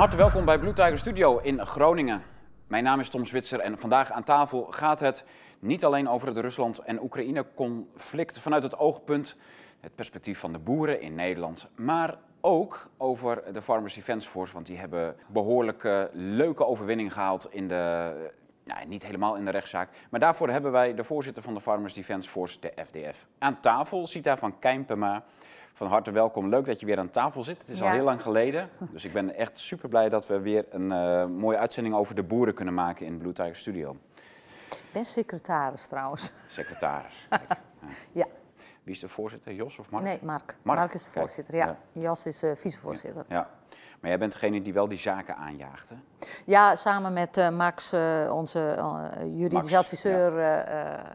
harte welkom bij Blue Tiger Studio in Groningen. Mijn naam is Tom Zwitser en vandaag aan tafel gaat het niet alleen over het Rusland- en Oekraïne-conflict vanuit het oogpunt, het perspectief van de boeren in Nederland, maar ook over de Farmers Defence Force, want die hebben behoorlijke leuke overwinning gehaald in de, nou, niet helemaal in de rechtszaak, maar daarvoor hebben wij de voorzitter van de Farmers Defence Force, de FDF, aan tafel, Sita van Kijmpema. Van harte welkom. Leuk dat je weer aan tafel zit. Het is al heel lang geleden. Dus ik ben echt super blij dat we weer een eh, mooie uitzending over de boeren kunnen maken in Blue Tiger Studio. Ik ben secretaris trouwens. Secretaris. Kijk, ja. Ja, Wie is de voorzitter? Jos of Mark? nee, Mark. Mark, Mark, is de voorzitter, ja. ja. Jos is eh, vicevoorzitter. Ja. Maar jij bent degene die wel die zaken aanjaagt, hè? Ja, samen met eh, Max, onze juridisch adviseur,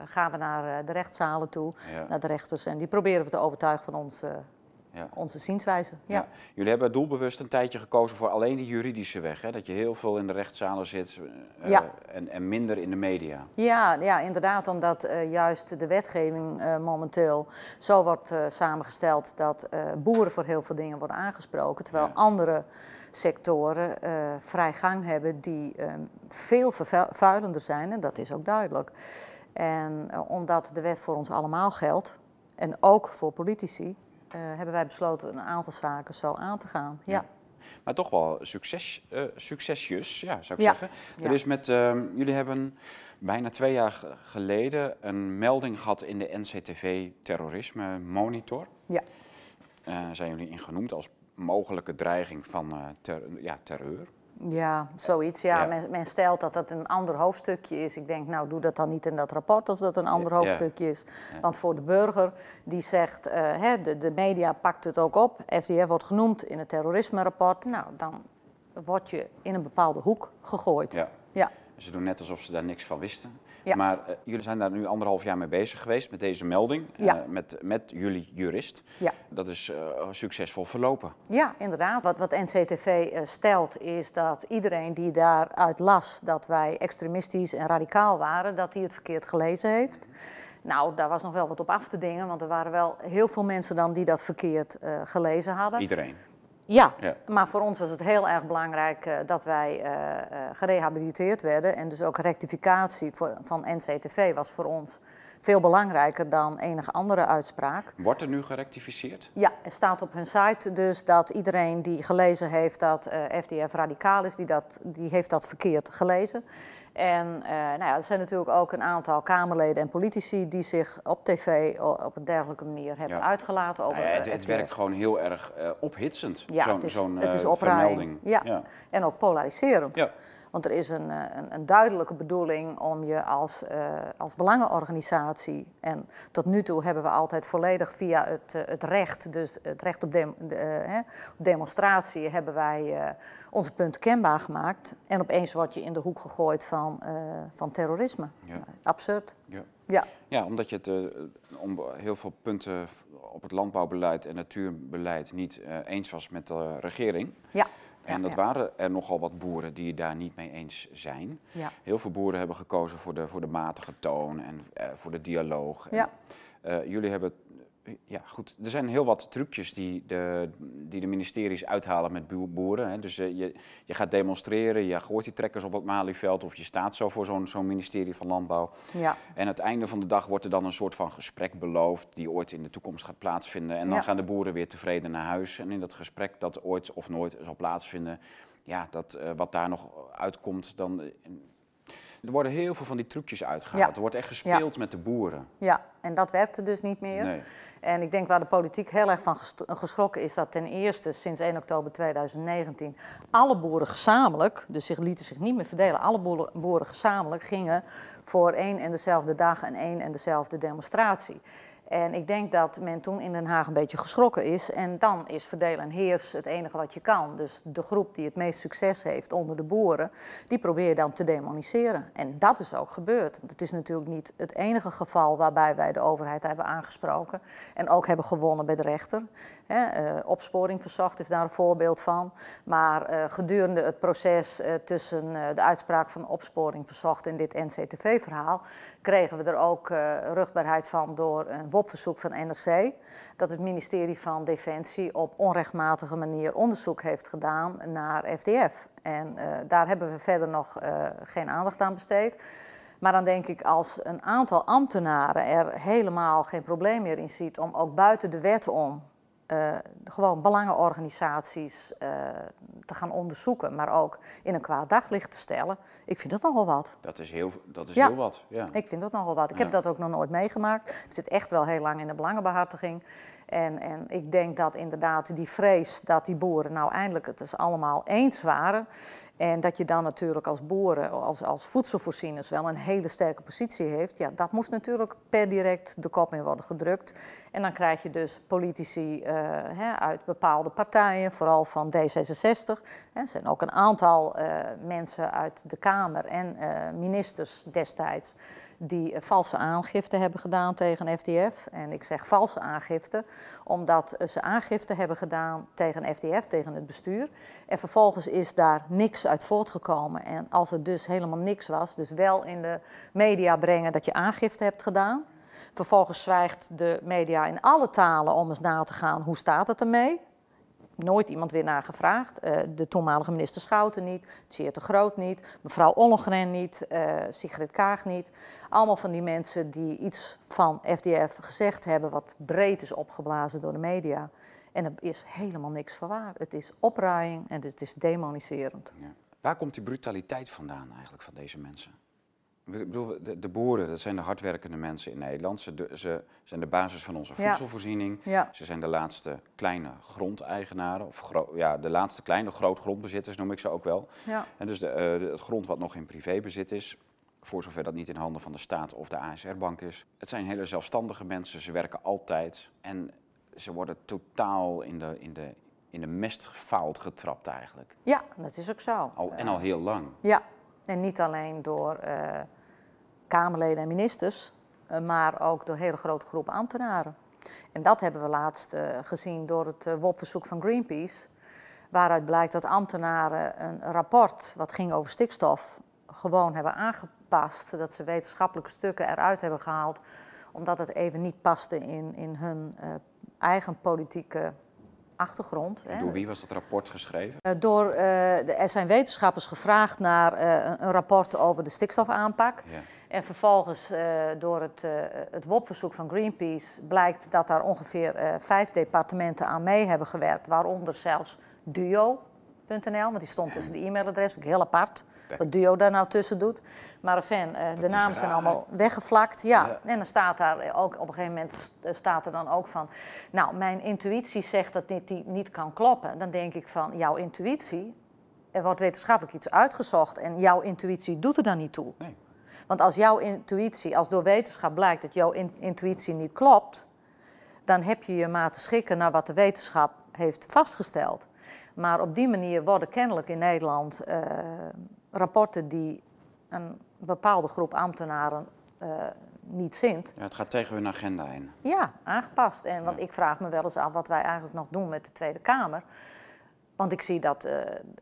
gaan we naar de rechtszalen toe, naar de rechters. En die proberen we te overtuigen van onze, Ja. onze zienswijze. Ja. Ja. Jullie hebben doelbewust een tijdje gekozen voor alleen de juridische weg. Hè? Dat je heel veel in de rechtszalen zit eh, Ja. en, en minder in de media. Ja, ja, inderdaad, omdat eh, juist de wetgeving eh, momenteel zo wordt samengesteld dat boeren voor heel veel dingen worden aangesproken, terwijl andere sectoren vrij gang hebben die veel vervuilender zijn en dat is ook duidelijk. En omdat de wet voor ons allemaal geldt en ook voor politici, hebben wij besloten een aantal zaken zo aan te gaan. Ja. Ja. Maar toch wel succes, eh, succesjes, ja, zou ik Ja. zeggen. Ja. Er is met, ehm, jullie hebben bijna twee jaar ge- geleden een melding gehad in de NCTV Terrorisme Monitor. Ja. Eh, zijn jullie ingenoemd als mogelijke dreiging van eh, ter- ja, terreur? Ja, zoiets. Ja. Ja. Men, men stelt dat dat een ander hoofdstukje is. Ik denk, nou, doe dat dan niet in dat rapport als dat een ander Ja. hoofdstukje is. Want voor de burger die zegt, eh, hè, de, de media pakt het ook op. FDF wordt genoemd in het terrorisme-rapport. Nou, dan word je in een bepaalde hoek gegooid. Ja. Ja. Ze doen net alsof ze daar niks van wisten. Ja. Maar eh, jullie zijn daar nu anderhalf jaar mee bezig geweest met deze melding. eh, met, met jullie jurist. Ja. Dat is eh, succesvol verlopen. Ja, inderdaad. Wat, wat NCTV stelt is dat iedereen die daaruit las dat wij extremistisch en radicaal waren, dat hij het verkeerd gelezen heeft. Nou, daar was nog wel wat op af te dingen, want er waren wel heel veel mensen dan die dat verkeerd gelezen hadden. Iedereen. Ja, Ja. maar voor ons was het heel erg belangrijk eh, dat wij eh, eh, gerehabiliteerd werden. En dus ook rectificatie voor, van NCTV was voor ons veel belangrijker dan enige andere uitspraak. Wordt er nu gerectificeerd? Ja, er staat op hun site dus dat iedereen die gelezen heeft dat FDF radicaal is, die, dat, die heeft dat verkeerd gelezen. En eh, nou ja, er zijn natuurlijk ook een aantal Kamerleden en politici die zich op tv op een dergelijke manier hebben Ja. uitgelaten over Nou ja, het, het werkt gewoon heel erg eh, ophitsend, Ja, zo'n het is eh, vermelding. Ja. Ja. En ook polariserend. Ja. Want er is een, eh, een, een duidelijke bedoeling om je als, eh, als belangenorganisatie, en tot nu toe hebben we altijd volledig via het, eh, het recht, dus het recht op, de, hè, op demonstratie, hebben wij onze punten kenbaar gemaakt. En opeens word je in de hoek gegooid van, van terrorisme. Ja. Absurd. Ja. Ja, Ja, omdat je het om heel veel punten op het landbouwbeleid en natuurbeleid niet eens was met de regering. ja. En dat waren er nogal wat boeren die het daar niet mee eens zijn. Heel veel boeren hebben gekozen voor de, voor de matige toon en eh, voor de dialoog. En, eh, jullie hebben, ja goed, er zijn heel wat trucjes die de, die de ministeries uithalen met boe- boeren. Hè. Dus eh, je, je gaat demonstreren, je gooit die trekkers op het Malieveld of je staat zo voor zo'n zo'n ministerie van Landbouw. ja. En aan het einde van de dag wordt er dan een soort van gesprek beloofd die ooit in de toekomst gaat plaatsvinden. En dan Ja. gaan de boeren weer tevreden naar huis. En in dat gesprek dat ooit of nooit zal plaatsvinden, ja, dat, eh, wat daar nog uitkomt, dan... eh, er worden heel veel van die trucjes uitgehaald. Ja. Er wordt echt gespeeld met de boeren. ja. En dat werkte dus niet meer. Nee. En ik denk waar de politiek heel erg van geschrokken is dat ten eerste sinds 1 oktober 2019 alle boeren gezamenlijk, dus zich lieten zich niet meer verdelen, alle boeren gezamenlijk gingen voor één en dezelfde dag en één en dezelfde demonstratie. En ik denk dat men toen in Den Haag een beetje geschrokken is. En dan is verdelen en heers het enige wat je kan. Dus de groep die het meest succes heeft onder de boeren, die probeer je dan te demoniseren. En dat is ook gebeurd. Want het is natuurlijk niet het enige geval waarbij wij de overheid hebben aangesproken. En ook hebben gewonnen bij de rechter. Eh, opsporing verzocht is daar een voorbeeld van. Maar eh, gedurende het proces eh, tussen de uitspraak van opsporing verzocht en dit NCTV-verhaal, kregen we er ook rugbaarheid van door een WOP-verzoek van NRC, dat het ministerie van Defensie op onrechtmatige manier onderzoek heeft gedaan naar FDF. En daar hebben we verder nog geen aandacht aan besteed. Maar dan denk ik als een aantal ambtenaren er helemaal geen probleem meer in ziet om ook buiten de wet om uh, gewoon belangenorganisaties uh, te gaan onderzoeken, maar ook in een kwaad daglicht te stellen. Ik vind dat nogal wat. Dat is heel, dat is heel wat. Ja. Ik vind dat nogal wat. Ik heb dat ook nog nooit meegemaakt. Ik zit echt wel heel lang in de belangenbehartiging. En, en ik denk dat inderdaad die vrees dat die boeren nou eindelijk het dus allemaal eens waren. En dat je dan natuurlijk als boeren, als, als voedselvoorzieners wel een hele sterke positie heeft. Ja, dat moest natuurlijk per direct de kop in worden gedrukt. En dan krijg je dus politici uh, hè, uit bepaalde partijen, vooral van D66. Er zijn ook een aantal uh, mensen uit de Kamer en uh, ministers destijds die uh, valse aangifte hebben gedaan tegen FDF. En ik zeg valse aangifte, omdat ze aangifte hebben gedaan tegen FDF, tegen het bestuur. En vervolgens is daar niks uit voortgekomen. En als er dus helemaal niks was, dus wel in de media brengen dat je aangifte hebt gedaan. Vervolgens zwijgt de media in alle talen om eens na te gaan hoe staat het ermee nooit iemand weer naar gevraagd. Uh, de toenmalige minister Schouten niet, Zeer te Groot niet, mevrouw Ollengren niet, uh, Sigrid Kaag niet. Allemaal van die mensen die iets van FDF gezegd hebben wat breed is opgeblazen door de media. En er is helemaal niks van waar. Het is opruiing en het is demoniserend. Ja. Waar komt die brutaliteit vandaan eigenlijk van deze mensen? Ik bedoel, de, de, boeren, dat zijn de hardwerkende mensen in Nederland. Ze, de, ze zijn de basis van onze voedselvoorziening. Ja. Ze zijn de laatste kleine grondeigenaren. Of ja, de laatste kleine grootgrondbezitters noem ik ze ook wel. Ja. En dus de, uh, het grond wat nog in privébezit is, voor zover dat niet in handen van de staat of de ASR-bank is. Het zijn hele zelfstandige mensen, ze werken altijd. En ze worden totaal in de, in de, in de mest gefaald getrapt eigenlijk. Ja, dat is ook zo. Al, en al heel lang. Ja, en niet alleen door uh, Kamerleden en ministers, uh, maar ook door hele grote groepen ambtenaren. En dat hebben we laatst uh, gezien door het WOP-verzoek van Greenpeace, waaruit blijkt dat ambtenaren een rapport wat ging over stikstof gewoon hebben aangepast, dat ze wetenschappelijke stukken eruit hebben gehaald, omdat het even niet paste in, in hun eigen politieke achtergrond. Door wie was dat rapport geschreven? Uh, door, uh, er zijn wetenschappers gevraagd naar een rapport over de stikstofaanpak. Ja. En vervolgens door het, het WOP-verzoek van Greenpeace blijkt dat daar ongeveer vijf departementen aan mee hebben gewerkt. Waaronder zelfs Duo.nl, want die stond tussen de e-mailadres, ook heel apart wat Duo daar nou tussen doet. Maar uh, de namen zijn allemaal weggevlakt. Ja. en dan staat daar ook op een gegeven moment staat er dan ook van. Nou, mijn intuïtie zegt dat dit die niet kan kloppen. Dan denk ik van jouw intuïtie. Er wordt wetenschappelijk iets uitgezocht en jouw intuïtie doet er dan niet toe. Nee. Want als jouw intuïtie, als door wetenschap blijkt dat jouw intuïtie niet klopt, dan heb je je maar te schikken naar wat de wetenschap heeft vastgesteld. Maar op die manier worden kennelijk in Nederland uh, rapporten die een bepaalde groep ambtenaren uh, niet zint. Ja, het gaat tegen hun agenda in. Ja, aangepast. En want ik vraag me wel eens af wat wij eigenlijk nog doen met de Tweede Kamer. Want ik zie dat uh,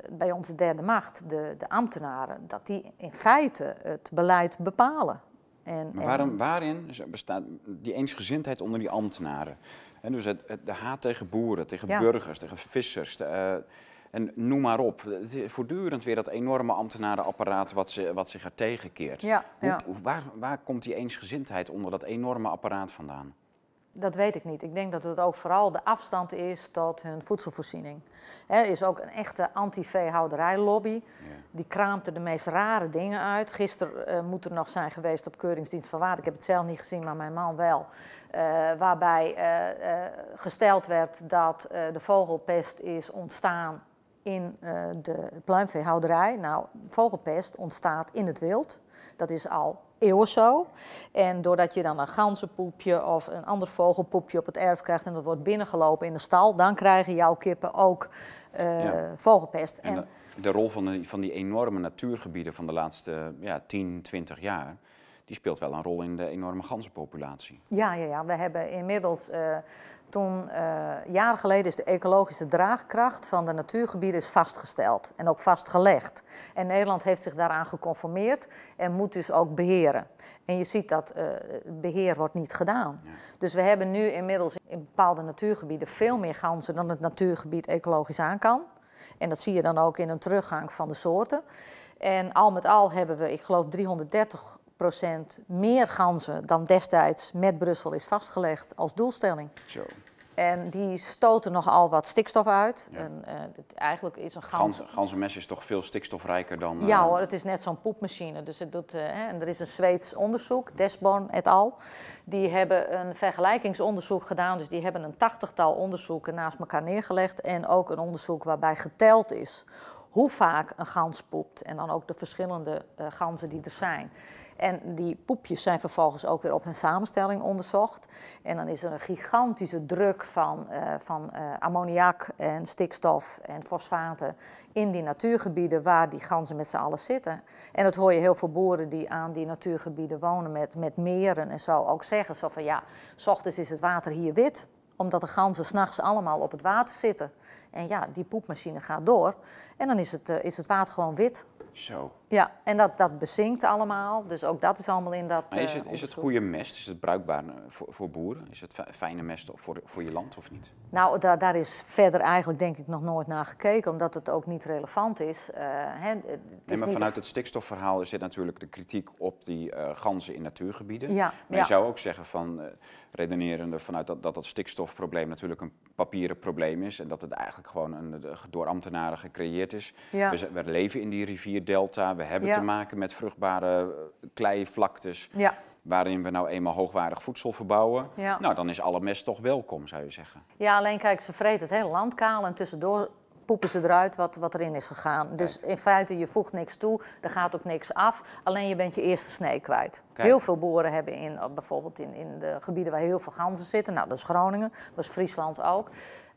bij onze derde macht, de, de ambtenaren, dat die in feite het beleid bepalen. En, maar waarom, waarin bestaat die eensgezindheid onder die ambtenaren? En dus het, het, de haat tegen boeren, tegen ja. burgers, tegen vissers. De, uh, en noem maar op. Het is voortdurend weer dat enorme ambtenarenapparaat wat, ze, wat zich er tegenkeert. Ja, ja. Hoe, waar, waar komt die eensgezindheid onder dat enorme apparaat vandaan? Dat weet ik niet. Ik denk dat het ook vooral de afstand is tot hun voedselvoorziening. Er is ook een echte anti-veehouderijlobby. Ja. Die kraamt er de meest rare dingen uit. Gisteren uh, moet er nog zijn geweest op Keuringsdienst van Waarde. Ik heb het zelf niet gezien, maar mijn man wel. Uh, waarbij uh, gesteld werd dat de vogelpest is ontstaan in de pluimveehouderij. Nou, vogelpest ontstaat in het wild. Dat is al eeuwen zo. En doordat je dan een ganzenpoepje of een ander vogelpoepje op het erf krijgt en dat wordt binnengelopen in de stal, dan krijgen jouw kippen ook uh, ja. vogelpest. En, de, de, rol van, de, van die enorme natuurgebieden van de laatste ja, 10, 20 jaar, die speelt wel een rol in de enorme ganzenpopulatie. Ja, ja, ja. we hebben inmiddels uh, toen, uh, jaren geleden is de ecologische draagkracht van de natuurgebieden is vastgesteld en ook vastgelegd. En Nederland heeft zich daaraan geconformeerd en moet dus ook beheren. En je ziet dat uh, beheer wordt niet gedaan. Ja. Dus we hebben nu inmiddels in bepaalde natuurgebieden veel meer ganzen dan het natuurgebied ecologisch aan kan. En dat zie je dan ook in een teruggang van de soorten. En al met al hebben we, ik geloof, 330 meer ganzen dan destijds met Brussel is vastgelegd als doelstelling. Zo. En die stoten nogal wat stikstof uit. En, uh, eigenlijk is een gans... Gans, ganzenmes is toch veel stikstofrijker dan... Uh... Ja hoor, het is net zo'n poepmachine. Dus het doet, uh, hè, en er is een Zweeds onderzoek, Desborn et al. Die hebben een vergelijkingsonderzoek gedaan. Dus die hebben een tachtigtal onderzoeken naast elkaar neergelegd. En ook een onderzoek waarbij geteld is hoe vaak een gans poept. En dan ook de verschillende ganzen die er zijn. En die poepjes zijn vervolgens ook weer op hun samenstelling onderzocht. En dan is er een gigantische druk van, uh, van uh, ammoniak en stikstof en fosfaten in die natuurgebieden waar die ganzen met z'n allen zitten. En dat hoor je heel veel boeren die aan die natuurgebieden wonen met, met meren en zo ook zeggen. Zo van ja, s ochtends is het water hier wit, omdat de ganzen s'nachts allemaal op het water zitten. En ja, die poepmachine gaat door en dan is het, uh, is het water gewoon wit. Zo. Ja, en dat, dat bezinkt allemaal. Dus ook dat is allemaal in dat. Maar is het, uh, is het goede mest? Is het bruikbaar eh, voor, voor boeren? Is het fijne mest voor, voor je land of niet? Nou, da, daar is verder eigenlijk denk ik nog nooit naar gekeken, omdat het ook niet relevant is. Uh, hè, het nee, maar vanuit het stikstofverhaal zit natuurlijk de kritiek op die uh, ganzen in natuurgebieden. Ja, maar je zou ook zeggen van redenerende vanuit dat, dat dat stikstofprobleem natuurlijk een papieren probleem is en dat het eigenlijk gewoon een, door ambtenaren gecreëerd is. Ja. We, we leven in die rivierdelta. We hebben ja. te maken met vruchtbare kleivlaktes. Ja. Waarin we nou eenmaal hoogwaardig voedsel verbouwen. Ja. Nou, dan is alle mest toch welkom, zou je zeggen. Ja, alleen kijk, ze vreten het hele land kaal en tussendoor poepen ze eruit wat, wat erin is gegaan. Dus in feite, je voegt niks toe, er gaat ook niks af. Alleen je bent je eerste snee kwijt. Kijk. Heel veel boeren hebben in, bijvoorbeeld in, in de gebieden waar heel veel ganzen zitten. Nou, dat is Groningen, dat is Friesland ook.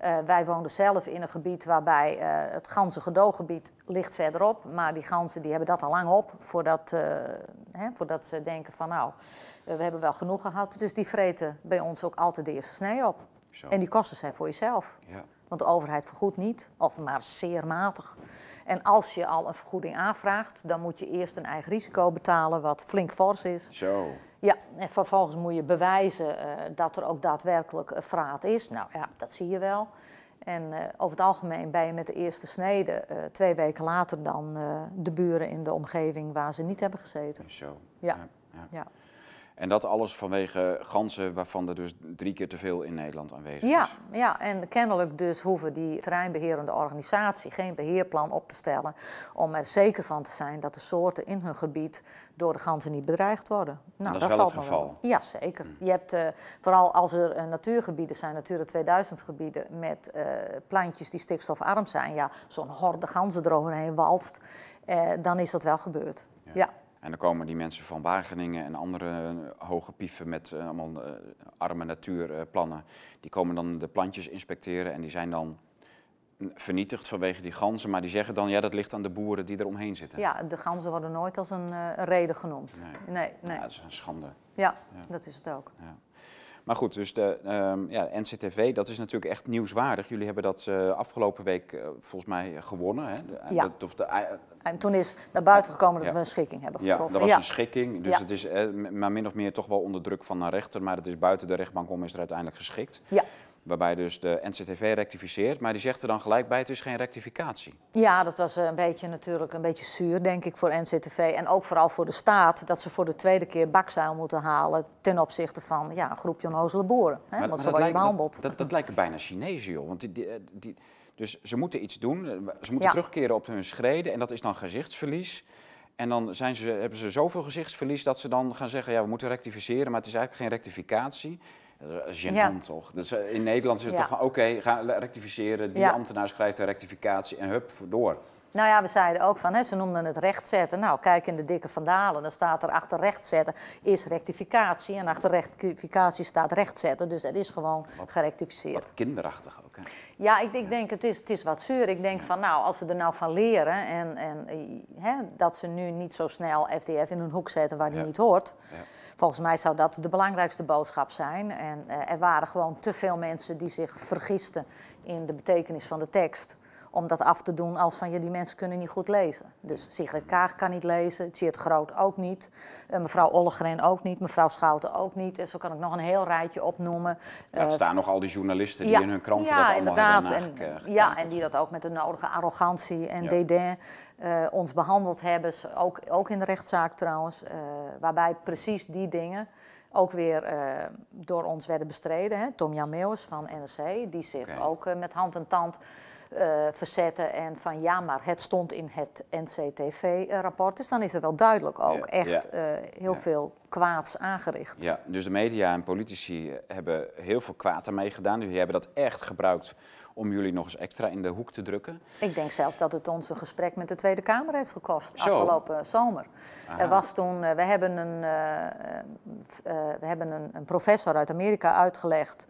Uh, wij woonden zelf in een gebied waarbij uh, het ganzen gedooggebied ligt verderop. Maar die ganzen die hebben dat al lang op voordat, uh, hè, voordat ze denken van nou, we hebben wel genoeg gehad. Dus die vreten bij ons ook altijd de eerste snee op. Zo. En die kosten zijn voor jezelf. Ja. Want de overheid vergoedt niet, of maar zeer matig. En als je al een vergoeding aanvraagt, dan moet je eerst een eigen risico betalen, wat flink fors is. Zo. Ja, en vervolgens moet je bewijzen uh, dat er ook daadwerkelijk vraat is. Nou ja, dat zie je wel. En uh, over het algemeen ben je met de eerste snede twee weken later dan de buren in de omgeving waar ze niet hebben gezeten. Zo. Ja. ja. ja. En dat alles vanwege ganzen waarvan er dus drie keer te veel in Nederland aanwezig ja, is. Ja, en kennelijk dus hoeven die terreinbeherende organisatie geen beheerplan op te stellen om er zeker van te zijn dat de soorten in hun gebied door de ganzen niet bedreigd worden. Nou, dat, dat is wel het geval? Wel. Ja, zeker. Hmm. Je hebt, uh, vooral als er uh, natuurgebieden zijn, Natura 2000 gebieden met uh, plantjes die stikstofarm zijn, ja, zo'n horde ganzen eroverheen walst, dan is dat wel gebeurd. ja. ja. En dan komen die mensen van Wageningen en andere eh, hoge pieven met uh, allemaal uh, arme natuurplannen. die komen dan de plantjes inspecteren en die zijn dan vernietigd vanwege die ganzen. Maar die zeggen dan, ja, dat ligt aan de boeren die er omheen zitten. Ja, de ganzen worden nooit als een reden genoemd. Nee, nee. nee. Ja, dat is een schande. Ja, ja. dat is het ook. Ja. Maar goed, dus de um, ja, NCTV, dat is natuurlijk echt nieuwswaardig. Jullie hebben dat uh, afgelopen week uh, volgens mij gewonnen. Hè? De, ja. De, of de, en toen is naar buiten gekomen dat we een schikking hebben getroffen. Ja, dat was ja. een schikking. Dus het is eh, maar min of meer toch wel onder druk van een rechter. Maar het is buiten de rechtbank om is er uiteindelijk geschikt. Ja. Waarbij dus de NCTV rectificeert, maar die zegt er dan gelijk bij, het is geen rectificatie. Ja, dat was een beetje natuurlijk een beetje zuur, denk ik, voor NCTV. En ook vooral voor de staat, dat ze voor de tweede keer bakzeil moeten halen ten opzichte van ja, een groepje onnozele boeren. Hè? Maar, Want zo word je behandeld. Dat, dat, dat, lijken bijna Chinezen, joh. Want die, die, die, dus ze moeten iets doen, ze moeten ja. terugkeren op hun schreden en dat is dan gezichtsverlies. En dan zijn ze, hebben ze zoveel gezichtsverlies dat ze dan gaan zeggen, ja, we moeten rectificeren, maar het is eigenlijk geen rectificatie. Dat is gênant ja. toch? Dus in Nederland is het toch van, oké, okay, ga rectificeren. Die ambtenaar schrijft een rectificatie en hup, door. Nou ja, we zeiden ook van, hè, ze noemden het rechtzetten. Nou, kijk in de dikke vandalen, dan staat er achter rechtzetten is rectificatie. En achter rectificatie staat rechtzetten, dus dat is gewoon gerectificeerd. Wat kinderachtig ook, hè? Ja, ik, ik denk het is, het is wat zuur. Ik denk van nou, als ze er nou van leren en, en eh, hè, dat ze nu niet zo snel FDF in een hoek zetten waar die Ja. niet hoort. Volgens mij zou dat de belangrijkste boodschap zijn. En eh, er waren gewoon te veel mensen die zich vergisten in de betekenis van de tekst. Om dat af te doen als van ja, die mensen kunnen niet goed lezen. Dus Sigrid Kaag kan niet lezen, Tjeerd Groot ook niet, eh, mevrouw Ollegren ook niet, mevrouw Schouten ook niet. En zo kan ik nog een heel rijtje opnoemen. Ja, het Eh, staan nog al die journalisten die in hun kranten ja, dat allemaal inderdaad. hebben En, ja, en die dat ook met de nodige arrogantie en Ja. dédain eh, ons behandeld hebben. Ook, ook in de rechtszaak trouwens. waarbij precies die dingen ook weer door ons werden bestreden. Hè. Tom Jan Meeuwis van NRC, die zich ook met hand en tand eh, verzetten. En van ja, maar het stond in het NCTV-rapport. Dus dan is er wel duidelijk ook echt eh, heel veel kwaads aangericht. Ja, dus de media en politici hebben heel veel kwaad ermee gedaan. Jullie hebben dat echt gebruikt om jullie nog eens extra in de hoek te drukken. Ik denk zelfs dat het ons een gesprek met de Tweede Kamer heeft gekost Zo. afgelopen zomer. Aha. Er was toen, eh, we hebben, een, eh, eh, we hebben een, een professor uit Amerika uitgelegd.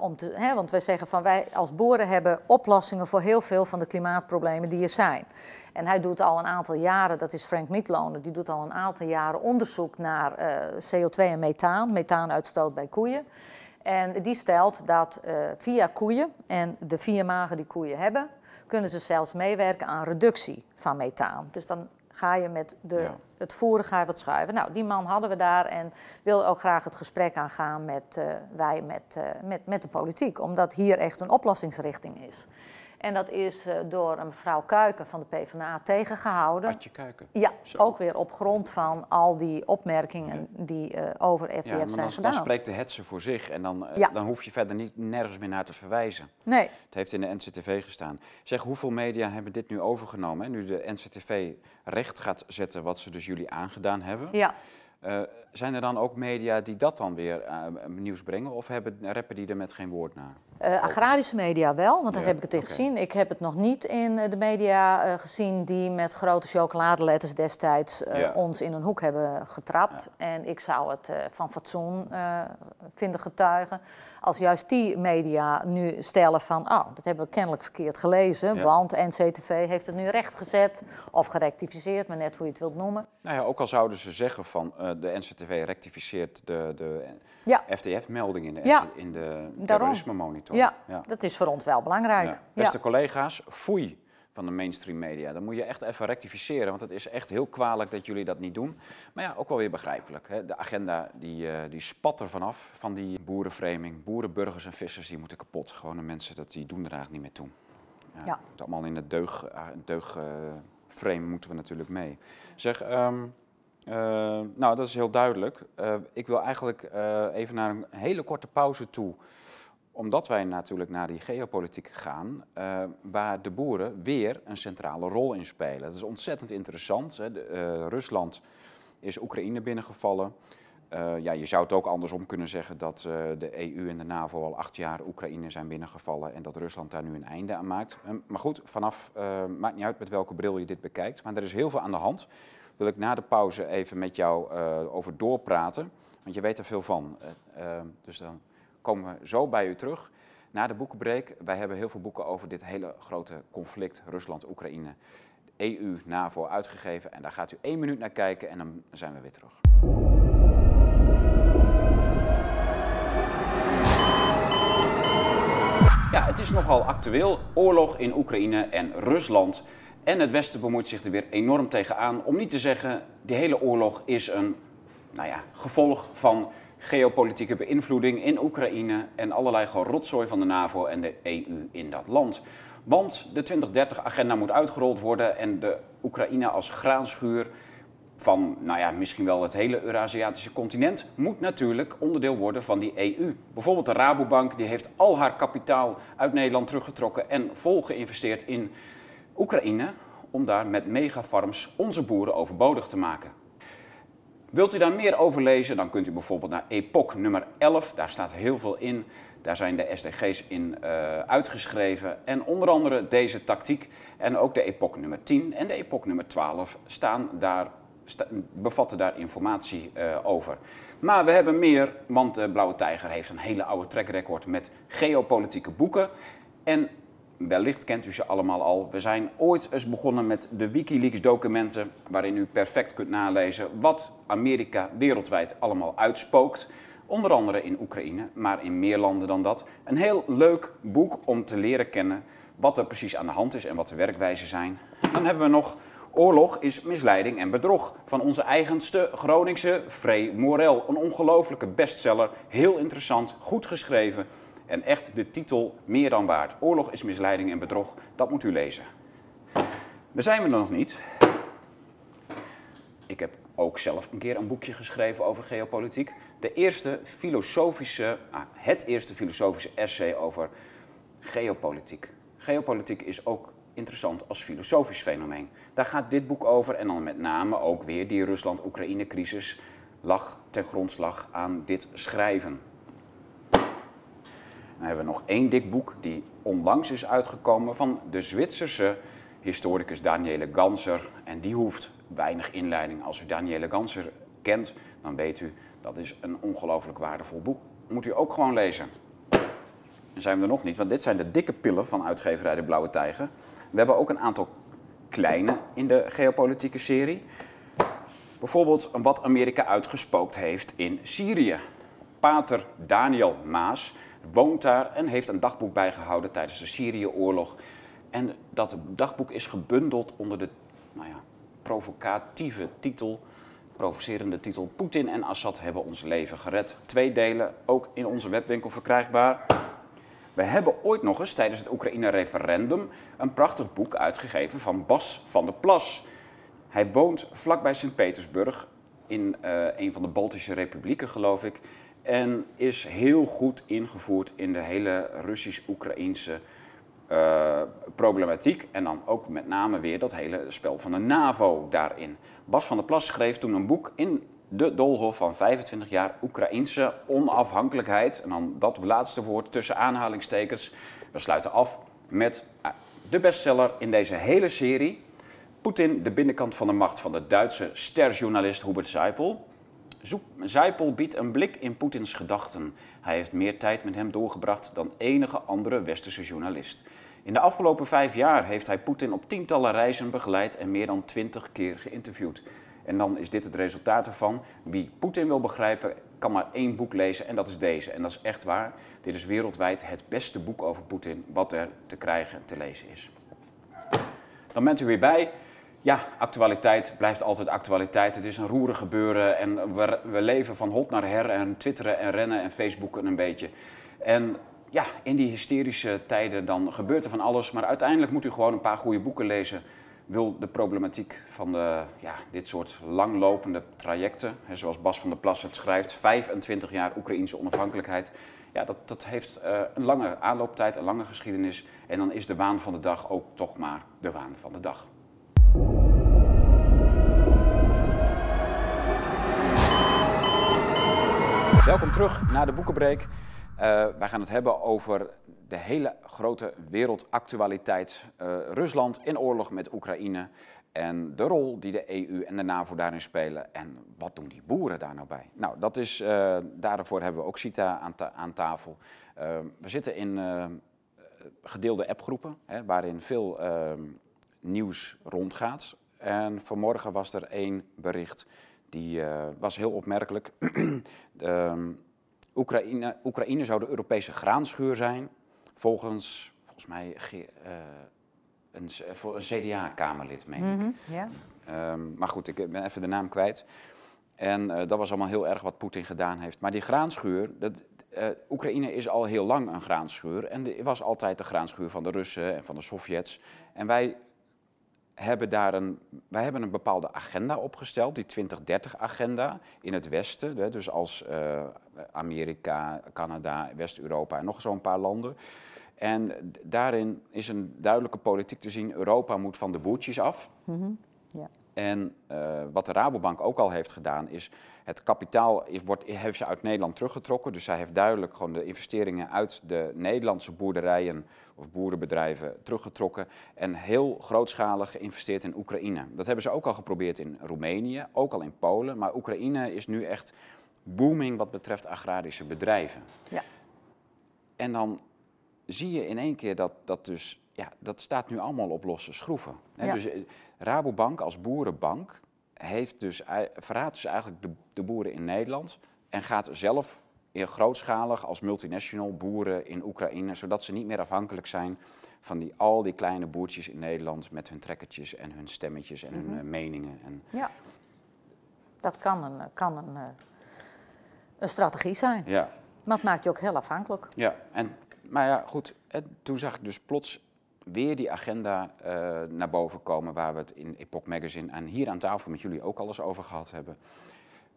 om te, hè, want wij zeggen van wij als boeren hebben oplossingen voor heel veel van de klimaatproblemen die er zijn. En hij doet al een aantal jaren, dat is Frank Mietloner, die doet al een aantal jaren onderzoek naar eh, CO2 en methaan, methaanuitstoot bij koeien. En die stelt dat eh, via koeien en de vier magen die koeien hebben, kunnen ze zelfs meewerken aan reductie van methaan. Dus dan ga je met de, Ja. het voeren ga je wat schuiven. Nou, die man hadden we daar en wilde ook graag het gesprek aangaan met eh, wij, met, eh, met, met de politiek. Omdat hier echt een oplossingsrichting is. En dat is eh, door een mevrouw Kuiken van de PvdA tegengehouden. Adje Kuiken. Ja, Zo. ook weer op grond van al die opmerkingen die eh, over FDF Ja, maar zijn dan, gedaan. dan spreekt de hetze voor zich en dan, eh, Ja. dan hoef je verder niet, nergens meer naar te verwijzen. Nee, Het heeft in de NCTV gestaan. Zeg, hoeveel media hebben dit nu overgenomen? Hè? Nu de NCTV recht gaat zetten wat ze dus jullie aangedaan hebben. ja. Eh, zijn er dan ook media die dat dan weer eh, nieuws brengen? Of hebben, rappen die er met geen woord naar? Eh, agrarische media wel, want daar Ja, heb ik het in gezien. Ik heb het nog niet in de media gezien die met grote chocoladeletters destijds Ja. ons in een hoek hebben getrapt. En ik zou het van fatsoen vinden getuigen als juist die media nu stellen van, oh, dat hebben we kennelijk verkeerd gelezen, Ja. want NCTV heeft het nu rechtgezet of gerectificeerd, maar net hoe je het wilt noemen. Nou ja, ook al zouden ze zeggen van eh, de NCTV rectificeert de, de Ja, FTF-melding in de, Ja, in de terrorisme monitor. ja, dat is voor ons wel belangrijk. Ja. Ja. Beste collega's, foei van de mainstream media. Dan moet je echt even rectificeren, want het is echt heel kwalijk dat jullie dat niet doen. Maar ja, ook wel weer begrijpelijk. Hè? De agenda die, eh, die spat er vanaf, van die boerenframing. Boeren, burgers en vissers, die moeten kapot. Gewone mensen, dat, die doen er eigenlijk niet meer toe. Ja, Ja. het Allemaal in het deug, eh, deug eh, frame moeten we natuurlijk mee. Zeg, ehm, eh, nou dat is heel duidelijk. Ik wil eigenlijk even naar een hele korte pauze toe omdat wij natuurlijk naar die geopolitiek gaan, eh, waar de boeren weer een centrale rol in spelen. Dat is ontzettend interessant. Hè. Eh, Rusland is Oekraïne binnengevallen. Eh, ja, je zou het ook andersom kunnen zeggen dat de EU en de NAVO al acht jaar Oekraïne zijn binnengevallen en dat Rusland daar nu een einde aan maakt. Eh, maar goed, vanaf, maakt niet uit met welke bril je dit bekijkt, maar er is heel veel aan de hand. Wil ik na de pauze even met jou over doorpraten, want je weet er veel van. Dus dan komen we zo bij u terug. Na de boekenbreek, wij hebben heel veel boeken over dit hele grote conflict Rusland-Oekraïne. EU, NAVO uitgegeven en daar gaat u één minuut naar kijken en dan zijn we weer terug. Ja, het is nogal actueel. Oorlog in Oekraïne en Rusland. En het Westen bemoeit zich er weer enorm tegenaan. Om niet te zeggen, die hele oorlog is een nou ja, gevolg van geopolitieke beïnvloeding in Oekraïne en allerlei gewoon rotzooi van de NAVO en de EU in dat land. Want de 2030-agenda moet uitgerold worden en de Oekraïne als graanschuur van nou ja, misschien wel het hele Eurasiatische continent moet natuurlijk onderdeel worden van die EU. Bijvoorbeeld de Rabobank die heeft al haar kapitaal uit Nederland teruggetrokken en vol geïnvesteerd in Oekraïne om daar met megafarms onze boeren overbodig te maken. Wilt u daar meer over lezen, dan kunt u bijvoorbeeld naar Epoch nummer 11. Daar staat heel veel in. Daar zijn de SDG's in uh, uitgeschreven. En onder andere deze tactiek en ook de Epoch nummer 10 en de Epoch nummer 12 staan daar, bevatten daar informatie uh, over. Maar we hebben meer, want de Blauwe Tijger heeft een hele oude trackrecord met geopolitieke boeken. En wellicht kent u ze allemaal al. We zijn ooit eens begonnen met de Wikileaks documenten, waarin u perfect kunt nalezen wat Amerika wereldwijd allemaal uitspookt. Onder andere in Oekraïne, maar in meer landen dan dat. Een heel leuk boek om te leren kennen wat er precies aan de hand is en wat de werkwijzen zijn. Dan hebben we nog Oorlog is misleiding en bedrog van onze eigenste Groningse Frey Morel. Een ongelofelijke bestseller, heel interessant, goed geschreven en echt de titel meer dan waard. Oorlog is misleiding en bedrog, dat moet u lezen. We zijn er nog niet. Ik heb ook zelf een keer een boekje geschreven over geopolitiek. De eerste filosofische, ah, het eerste filosofische essay over geopolitiek. Geopolitiek is ook interessant als filosofisch fenomeen. Daar gaat dit boek over en dan met name ook weer die Rusland-Oekraïne-crisis lag ten grondslag aan dit schrijven. Dan hebben we nog één dik boek die onlangs is uitgekomen van de Zwitserse historicus Daniele Ganser. En die hoeft weinig inleiding. Als u Daniele Ganser kent, dan weet u dat is een ongelooflijk waardevol boek. Moet u ook gewoon lezen. Dan zijn we er nog niet, want dit zijn de dikke pillen van uitgeverij De Blauwe Tijger. We hebben ook een aantal kleine in de geopolitieke serie. Bijvoorbeeld wat Amerika uitgespookt heeft in Syrië. Pater Daniel Maas woont daar en heeft een dagboek bijgehouden tijdens de Syrië-oorlog. En dat dagboek is gebundeld onder de nou ja, provocatieve titel, provocerende titel... Poetin en Assad hebben ons leven gered. Twee delen, ook in onze webwinkel verkrijgbaar. We hebben ooit nog eens tijdens het Oekraïne-referendum een prachtig boek uitgegeven van Bas van der Plas. Hij woont vlakbij Sint-Petersburg in uh, een van de Baltische republieken, geloof ik. En is heel goed ingevoerd in de hele Russisch-Oekraïnse uh, problematiek. En dan ook met name weer dat hele spel van de NAVO daarin. Bas van der Plas schreef toen een boek in de doolhof van 25 jaar Oekraïnse onafhankelijkheid. En dan dat laatste woord tussen aanhalingstekens. We sluiten af met eh, de bestseller in deze hele serie. Poetin, de binnenkant van de macht van de Duitse sterjournalist Hubert Seipel. Seipel biedt een blik in Poetins gedachten. Hij heeft meer tijd met hem doorgebracht dan enige andere westerse journalist. In de afgelopen vijf jaar heeft hij Poetin op tientallen reizen begeleid en meer dan twintig keer geïnterviewd. En dan is dit het resultaat ervan. Wie Poetin wil begrijpen, kan maar één boek lezen en dat is deze. En dat is echt waar. Dit is wereldwijd het beste boek over Poetin wat er te krijgen en te lezen is. Dan bent u weer bij. Ja, actualiteit blijft altijd actualiteit. Het is een roerig gebeuren en we, we leven van hot naar her en twitteren en rennen en facebooken een beetje. En ja, in die hysterische tijden dan gebeurt er van alles. Maar uiteindelijk moet u gewoon een paar goede boeken lezen wil de problematiek van de, ja, dit soort langlopende trajecten, hè, zoals Bas van der Plas het schrijft, 25 jaar Oekraïnse onafhankelijkheid, ja, dat, dat heeft uh, een lange aanlooptijd, een lange geschiedenis. En dan is de waan van de dag ook toch maar de waan van de dag. Welkom terug naar de Boekenbreek. Uh, wij gaan het hebben over de hele grote wereldactualiteit. Uh, Rusland in oorlog met Oekraïne en de rol die de EU en de NAVO daarin spelen. En wat doen die boeren daar nou bij? Nou, dat is, uh, daarvoor hebben we ook CITA aan, aan tafel. We zitten in gedeelde appgroepen, waarin veel nieuws rondgaat. En vanmorgen was er één bericht, die was heel opmerkelijk. Ehm, Oekraïne, Oekraïne zou de Europese graanschuur zijn volgens, volgens mij, uh, een, voor een CDA-kamerlid, meen ik. Mm ja. um, maar goed, ik ben even de naam kwijt. En uh, dat was allemaal heel erg wat Poetin gedaan heeft. Maar die graanschuur, dat, uh, Oekraïne is al heel lang een graanschuur. En het was altijd de graanschuur van de Russen en van de Sovjets. En wij hebben daar een, wij hebben een bepaalde agenda opgesteld, die 2030-agenda in het Westen. Dus als uh, Amerika, Canada, West-Europa en nog zo'n paar landen. En daarin is een duidelijke politiek te zien. Europa moet van de boertjes af. -hmm. ja. En uh, wat de Rabobank ook al heeft gedaan, is het kapitaal is, wordt, heeft ze uit Nederland teruggetrokken. Dus zij heeft duidelijk gewoon de investeringen uit de Nederlandse boerderijen of boerenbedrijven teruggetrokken. En heel grootschalig geïnvesteerd in Oekraïne. Dat hebben ze ook al geprobeerd in Roemenië, ook al in Polen. Maar Oekraïne is nu echt booming wat betreft agrarische bedrijven. Ja. En dan zie je in één keer dat dat dus, ja, dat staat nu allemaal op losse schroeven. Ja. Dus eh, Rabobank als boerenbank heeft dus, verraadt dus eigenlijk de, de boeren in Nederland en gaat zelf in grootschalig als multinational boeren in Oekraïne, zodat ze niet meer afhankelijk zijn van die, al die kleine boertjes in Nederland met hun trekkertjes en hun stemmetjes en hun mhm. eh, meningen. En ja, dat kan een, kan een, eh, een strategie zijn. Ja. Maar het maakt je ook heel afhankelijk. Ja, en, maar ja, goed, toen zag ik dus plots weer die agenda uh, naar boven komen waar we het in Epoch Magazine en hier aan tafel met jullie ook alles over gehad hebben.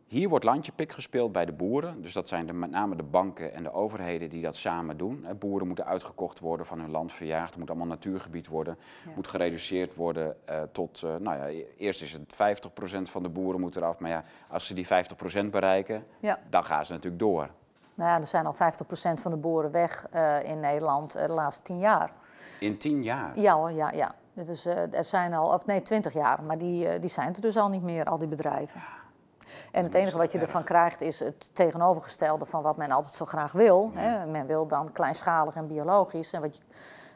Hier wordt landjepik gespeeld bij de boeren. Dus dat zijn de, met name de banken en de overheden die dat samen doen. Boeren moeten uitgekocht worden van hun land verjaagd. Het moet allemaal natuurgebied worden. Moet gereduceerd worden uh, tot, uh, nou ja, eerst is het 50% van de boeren moet eraf. Maar ja, als ze die 50% bereiken, ja. dan gaan ze natuurlijk door. Nou ja, er zijn al 50% van de boeren weg uh, in Nederland de laatste 10 jaar. In tien jaar? Ja hoor, ja. ja. Dus, uh, er zijn al, of nee, twintig jaar, maar die, uh, die zijn er dus al niet meer, al die bedrijven. En het enige wat je ervan krijgt is het tegenovergestelde van wat men altijd zo graag wil. Hè. Men wil dan kleinschalig en biologisch. En wat je,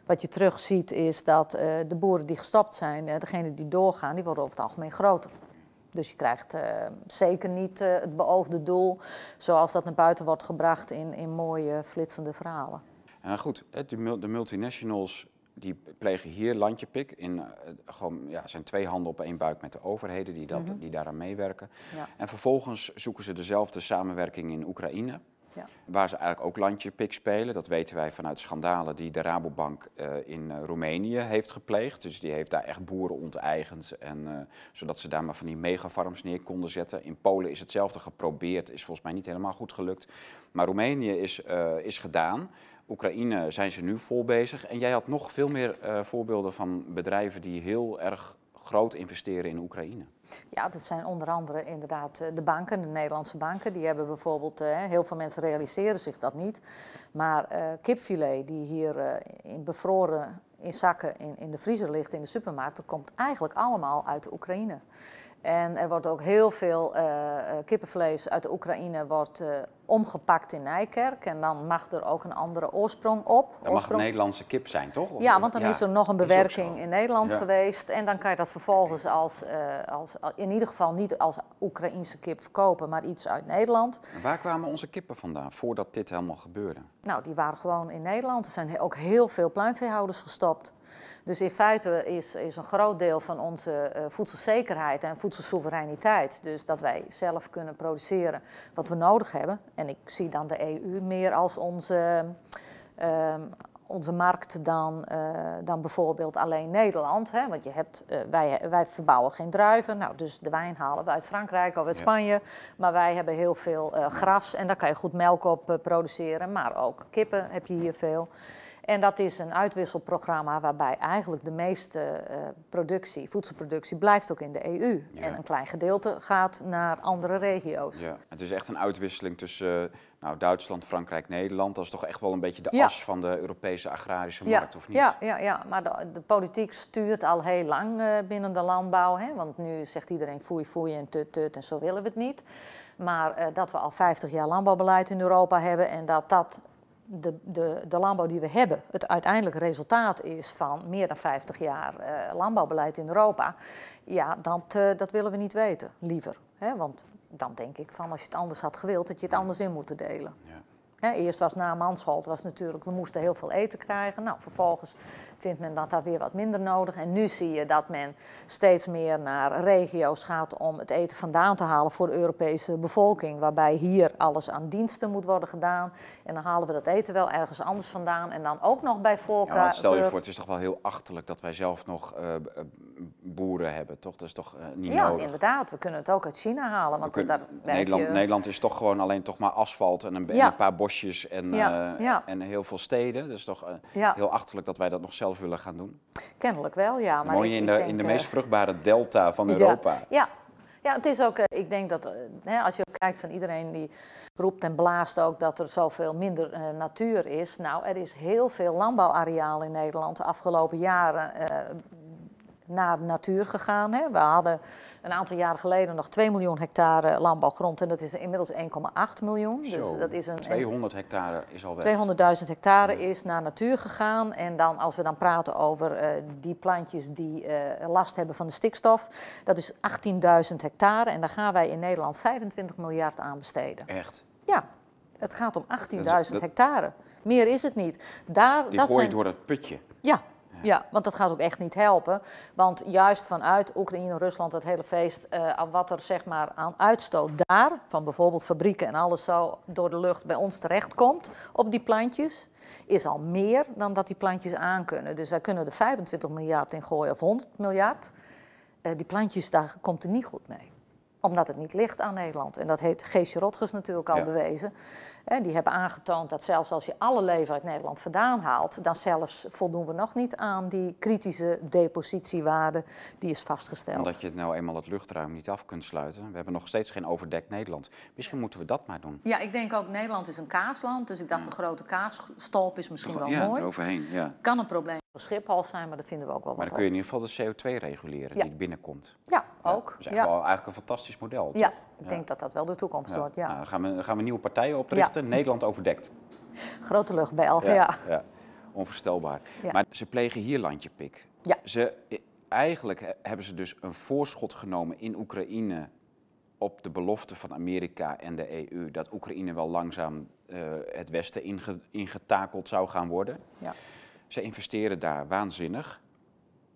wat je terugziet is dat uh, de boeren die gestopt zijn, uh, degenen die doorgaan, die worden over het algemeen groter. Dus je krijgt uh, zeker niet het beoogde doel zoals dat naar buiten wordt gebracht in, in mooie flitsende verhalen. En goed, de multinationals die plegen hier landjepik. In, uh, gewoon, ja, zijn twee handen op één buik met de overheden die, dat, mm die daaraan meewerken. Ja. En vervolgens zoeken ze dezelfde samenwerking in Oekraïne. Ja. Waar ze eigenlijk ook landjepik spelen. Dat weten wij vanuit schandalen die de Rabobank uh, in uh, Roemenië heeft gepleegd. Dus die heeft daar echt boeren onteigend. En, zodat ze daar maar van die megafarms neer konden zetten. In Polen is hetzelfde geprobeerd. Is volgens mij niet helemaal goed gelukt. Maar Roemenië is, is gedaan. Oekraïne zijn ze nu vol bezig. En jij had nog veel meer uh, voorbeelden van bedrijven die heel erg groot investeren in Oekraïne. Ja, dat zijn onder andere inderdaad eh, de banken, de Nederlandse banken. Die hebben bijvoorbeeld, uh, heel veel mensen realiseren zich dat niet. Maar kipfilet die hier in bevroren in zakken in, in de vriezer ligt in de supermarkt, dat komt eigenlijk allemaal uit de Oekraïne. En er wordt ook heel veel uh, kippenvlees uit de Oekraïne wordt, uh, omgepakt in Nijkerk. En dan mag er ook een andere oorsprong op. Dat mag een Nederlandse kip zijn, toch? ja, want dan is er nog een bewerking in Nederland geweest. En dan kan je dat vervolgens als, als, in ieder geval niet als Oekraïnse kip verkopen, maar iets uit Nederland. En waar kwamen onze kippen vandaan voordat dit helemaal gebeurde? Nou, die waren gewoon in Nederland. Er zijn ook heel veel pluimveehouders gestopt. Dus in feite is, is een groot deel van onze uh, voedselzekerheid en voedselsoevereiniteit, dus dat wij zelf kunnen produceren wat we nodig hebben. En ik zie dan de EU meer als onze, uh, onze markt dan, uh, dan bijvoorbeeld alleen Nederland. Hè? Want je hebt, uh, wij, wij verbouwen geen druiven, nou, dus de wijn halen we uit Frankrijk of uit ja. Spanje. Maar wij hebben heel veel uh, gras en daar kan je goed melk op produceren. Maar ook kippen heb je hier veel. En dat is een uitwisselprogramma waarbij eigenlijk de meeste uh, productie, voedselproductie, blijft ook in de EU. Ja. En een klein gedeelte gaat naar andere regio's. Ja, het is echt een uitwisseling tussen uh, nou, Duitsland, Frankrijk, Nederland. Dat is toch echt wel een beetje de ja. as van de Europese agrarische markt, of niet? Ja, ja, ja. maar de, de politiek stuurt al heel lang uh, binnen de landbouw. Hè? Want nu zegt iedereen foei, foei en tut, tut en zo willen we het niet. Maar dat we al 50 jaar landbouwbeleid in Europa hebben en dat dat de, de, de, landbouw die we hebben het uiteindelijk resultaat is van meer dan 50 jaar uh, landbouwbeleid in Europa, ja, dat, uh, dat willen we niet weten, liever. Hè? Want dan denk ik van als je het anders had gewild, dat je het anders in moeten delen. Ja. Hè, eerst was na Mansholt was natuurlijk, we moesten heel veel eten krijgen. Nou, vervolgens vindt men dat daar weer wat minder nodig. En nu zie je dat men steeds meer naar regio's gaat om het eten vandaan te halen voor de Europese bevolking. Waarbij hier alles aan diensten moet worden gedaan. En dan halen we dat eten wel ergens anders vandaan. En dan ook nog bij voorkeur. Ja, stel je voor, het is toch wel heel achterlijk dat wij zelf nog uh, boeren hebben, toch? Dat is toch uh, niet ja, nodig? inderdaad. We kunnen het ook uit China halen. Want kunnen, daar, Nederland, je... Nederland is toch gewoon alleen toch maar asfalt en een, en een paar bosjes en, ja, uh, en heel veel steden. Dus toch heel achterlijk dat wij dat nog zelf willen gaan doen. Kennelijk wel, ja. Maar Mooi in, de, denk, in de meest vruchtbare delta van Europa. Ja, ja, het is ook, ik denk dat hè, als je ook kijkt van iedereen die roept en blaast ook dat er zoveel minder uh, natuur is. Nou, er is heel veel landbouwareaal in Nederland de afgelopen jaren uh, naar de natuur gegaan. Hè. We hadden een aantal jaren geleden nog 2 miljoen hectare landbouwgrond en dat is inmiddels 1,8 miljoen. Zo, dus dat is een, 200 hectare is al weg. 200.000 hectare is naar natuur gegaan. En dan, als we dan praten over uh, die plantjes die uh, last hebben van de stikstof, dat is 18.000 hectare. En daar gaan wij in Nederland 25 miljard aan besteden. Echt? Ja, het gaat om 18.000 hectare. Meer is het niet. Daar, die dat gooi je zijn... door het putje. Ja, ja, want dat gaat ook echt niet helpen. Want juist vanuit Oekraïne, Rusland, het hele feest, uh, wat er zeg maar aan uitstoot daar, van bijvoorbeeld fabrieken en alles zo door de lucht bij ons terechtkomt op die plantjes, is al meer dan dat die plantjes aankunnen. Dus wij kunnen er 25 miljard in gooien of 100 miljard. Uh, die plantjes, daar komt er niet goed mee omdat het niet ligt aan Nederland. En dat heeft Geesje Rotgers natuurlijk al ja. bewezen. En die hebben aangetoond dat zelfs als je alle leven uit Nederland vandaan haalt, dan zelfs voldoen we nog niet aan die kritische depositiewaarde die is vastgesteld. Omdat je nou eenmaal het luchtruim niet af kunt sluiten. We hebben nog steeds geen overdekt Nederland. Misschien moeten we dat maar doen. Ja, ik denk ook Nederland is een kaasland, dus ik dacht ja. de grote kaasstolp is misschien Toch, wel ja, mooi. Overheen, ja. Kan een probleem Schiphol zijn, maar dat vinden we ook wel Maar dan kun je in ieder geval de CO2 reguleren ja. die binnenkomt. Ja, ook. Dat is ja. wel eigenlijk een fantastisch model, Ja, toch? ik denk dat dat wel de toekomst wordt, ja. Nou, dan, gaan we, dan gaan we nieuwe partijen oprichten, Nederland overdekt. Grote luchtbel, ja. ja. Onvoorstelbaar. Ja. Maar ze plegen hier landje pik. Ja. Ze, eigenlijk hebben ze dus een voorschot genomen in Oekraïne op de belofte van Amerika en de EU dat Oekraïne wel langzaam uh, het Westen inge, ingetakeld zou gaan worden. Ja. Ze investeren daar waanzinnig.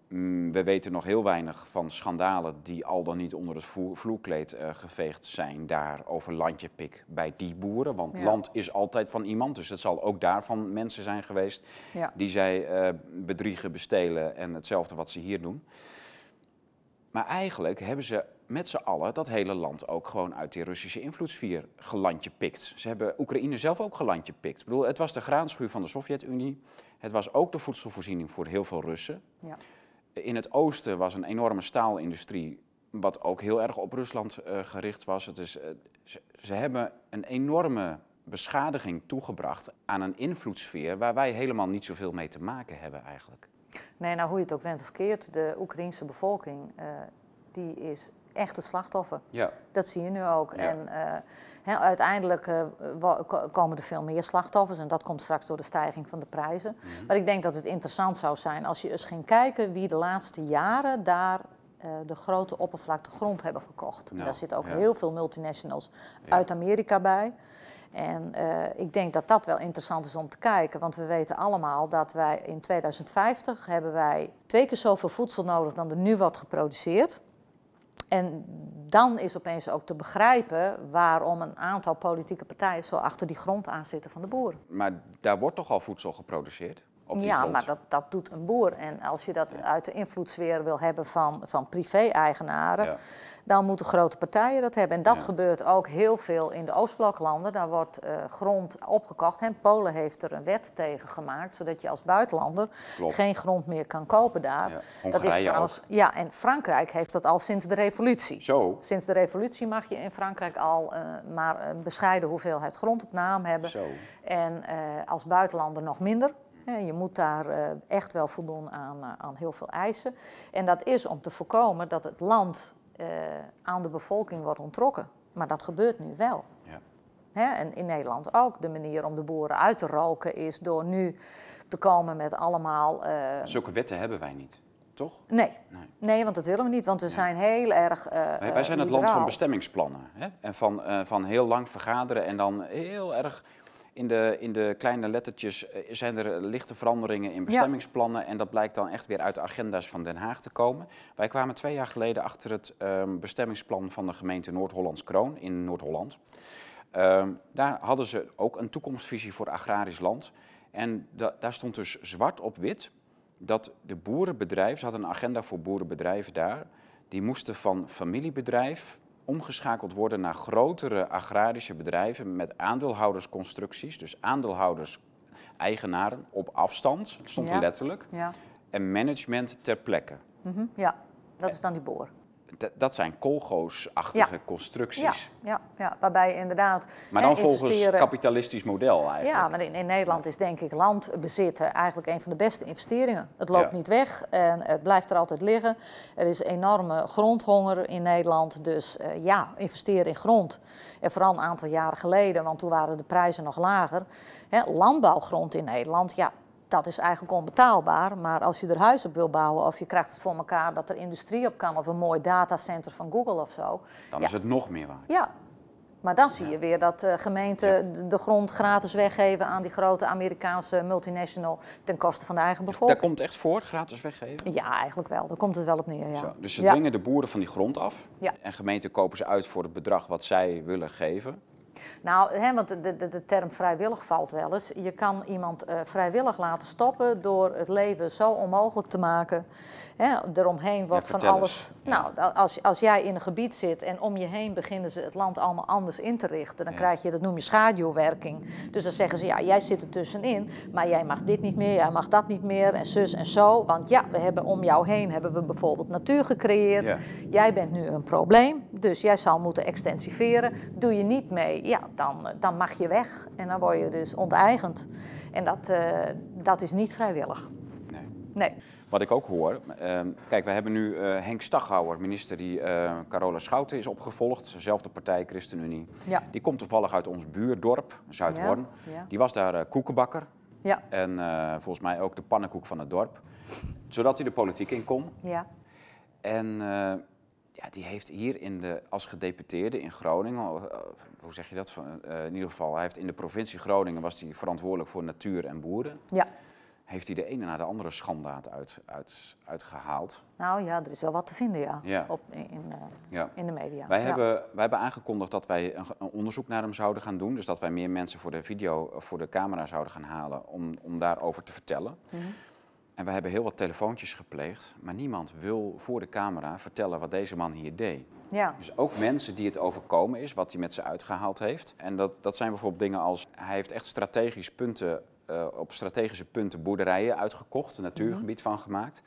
Mm, we weten nog heel weinig van schandalen die al dan niet onder het vloerkleed uh, geveegd zijn daar over landjepik bij die boeren. Want Ja. land is altijd van iemand, dus het zal ook daarvan mensen zijn geweest Ja. die zij uh, bedriegen, bestelen en hetzelfde wat ze hier doen. Maar eigenlijk hebben ze met z'n allen dat hele land ook gewoon uit die Russische invloedssfeer gelandje pikt. Ze hebben Oekraïne zelf ook gelandje pikt. Ik bedoel, het was de graanschuur van de Sovjet-Unie. Het was ook de voedselvoorziening voor heel veel Russen. Ja. In het oosten was een enorme staalindustrie, wat ook heel erg op Rusland uh, gericht was. Het is, uh, ze, ze, hebben een enorme beschadiging toegebracht aan een invloedssfeer waar wij helemaal niet zoveel mee te maken hebben eigenlijk. Nee, nou hoe je het ook went of keert, de Oekraïense bevolking, uh, die is echt het slachtoffer. Ja. Dat zie je nu ook. Ja. En he, uiteindelijk uh, komen er veel meer slachtoffers en dat komt straks door de stijging van de prijzen. Mm -hmm. Maar ik denk dat het interessant zou zijn als je eens ging kijken wie de laatste jaren daar uh, de grote oppervlakte grond hebben gekocht. Nou, daar zitten ook ja. heel veel multinationals ja. uit Amerika bij. En uh, ik denk dat dat wel interessant is om te kijken, want we weten allemaal dat wij in 2050 hebben wij twee keer zoveel voedsel nodig dan er nu wordt geproduceerd. En dan is opeens ook te begrijpen waarom een aantal politieke partijen zo achter die grond aan zitten van de boeren. Maar daar wordt toch al voedsel geproduceerd? Op die ja, grond? maar dat, dat doet een boer. En als je dat ja. uit de invloedssfeer wil hebben van, van privé-eigenaren, ja. dan moeten grote partijen dat hebben. En dat ja. gebeurt ook heel veel in de Oostbloklanden. Daar wordt uh, grond opgekocht. En Polen heeft er een wet tegen gemaakt, zodat je als buitenlander Klopt. geen grond meer kan kopen daar. dat is trouwens. Ja, en Frankrijk heeft dat al sinds de revolutie. Zo. Sinds de revolutie mag je in Frankrijk al uh, maar een bescheiden hoeveelheid grond op naam hebben. Zo. En uh, als buitenlander nog minder. Je moet daar uh, echt wel voldoen aan, uh, aan, heel veel eisen. En dat is om te voorkomen dat het land uh, aan de bevolking wordt ontrokken. Maar dat gebeurt nu wel. Ja. En in Nederland ook. De manier om de boeren uit te roken is door nu te komen met allemaal. Zulke wetten hebben wij niet, toch? Nee. nee. nee want dat willen we niet, want we zijn heel erg. wij, wij zijn het land van bestemmingsplannen. Hè? En van, van heel lang vergaderen en dan heel erg in de, in de kleine lettertjes zijn er lichte veranderingen in bestemmingsplannen. Ja. En dat blijkt dan echt weer uit de agenda's van Den Haag te komen. Wij kwamen twee jaar geleden achter het um, bestemmingsplan van de gemeente Noord-Hollands Kroon in Noord-Holland. Um, daar hadden ze ook een toekomstvisie voor agrarisch land. En da daar stond dus zwart op wit dat de boerenbedrijven, ze hadden een agenda voor boerenbedrijven daar, die moesten van familiebedrijf omgeschakeld worden naar grotere agrarische bedrijven met aandeelhoudersconstructies. Dus aandeelhouders, eigenaren op afstand, dat stond er letterlijk. Ja, En management ter plekke. Mhm, ja. dat is dan die boor. Dat zijn kolgoos-achtige Ja. constructies. Ja, ja, ja, waarbij je inderdaad. Maar hè, dan volgens investeren- kapitalistisch model eigenlijk. Ja, maar in, in Nederland is denk ik land bezitten eigenlijk een van de beste investeringen. Het loopt Ja. niet weg en het blijft er altijd liggen. Er is enorme grondhonger in Nederland. Dus eh, ja, investeren in grond. En vooral een aantal jaren geleden, want toen waren de prijzen nog lager. Hè, landbouwgrond in Nederland, ja, dat is eigenlijk onbetaalbaar. Maar als je er huis op wil bouwen of je krijgt het voor elkaar dat er industrie op kan... of een mooi datacenter van Google of zo. Dan Ja. is het nog meer waard. Ja, maar dan zie je weer dat eh, gemeenten de- de grond gratis weggeven aan die grote Amerikaanse multinational ten koste van de eigen Daar bevolking. komt echt voor, gratis weggeven. Ja, eigenlijk wel. Daar komt het wel op neer. Ja. Zo, dus ze Ja. dwingen de boeren van die grond af. En gemeenten kopen ze uit voor het bedrag wat zij willen geven. Nou, hè, want de, de, de term vrijwillig valt wel eens. Je kan iemand eh, vrijwillig laten stoppen door het leven zo onmogelijk te maken. Hè, eromheen wordt van alles. Ja. Nou, als, als jij in een gebied zit en om je heen beginnen ze het land allemaal anders in te richten, dan Ja. krijg je, dat noem je schaduwwerking. Dus dan zeggen ze, ja, jij zit er tussenin, maar jij mag dit niet meer, jij mag dat niet meer en zus en zo. Want ja, we hebben om jou heen hebben we bijvoorbeeld natuur gecreëerd. Jij bent nu een probleem, dus jij zal moeten extensiveren. Doe je niet mee, ja, dan, eh, dan mag je weg en dan word je dus onteigend. En dat, eh, dat is niet vrijwillig. Nee. Nee. Wat ik ook hoor, ehm, kijk, we hebben nu eh, Henk Staghouwer, minister die eh, Carola Schouten is opgevolgd, dezelfde partij, ChristenUnie. Ja. Die komt toevallig uit ons buurdorp, Zuidhorn. Ja, ja. Die was daar eh, koekenbakker Ja, en volgens mij ook de pannenkoek van het dorp. Zodat hij de politiek in kon. ja, En ja, die heeft hier in de, als gedeputeerde in Groningen, hoe zeg je dat? In ieder geval, hij heeft in de provincie Groningen was hij verantwoordelijk voor natuur en boeren. ja. Heeft hij de ene na de andere schandaad uit, uit, uitgehaald. Nou ja, er is wel wat te vinden, ja, Ja. Op, in, eh, Ja. in de media. Wij, Ja. hebben, wij hebben aangekondigd dat wij een, een onderzoek naar hem zouden gaan doen. Dus dat wij meer mensen voor de video, voor de camera zouden gaan halen om, om daarover te vertellen. Mhm. En we hebben heel wat telefoontjes gepleegd, maar niemand wil voor de camera vertellen wat deze man hier deed. Ja, Dus ook mensen die het overkomen is, wat hij met ze uitgehaald heeft. En dat, dat zijn bijvoorbeeld dingen als, hij heeft echt strategisch punten, eh, op strategische punten boerderijen uitgekocht, een natuurgebied van gemaakt.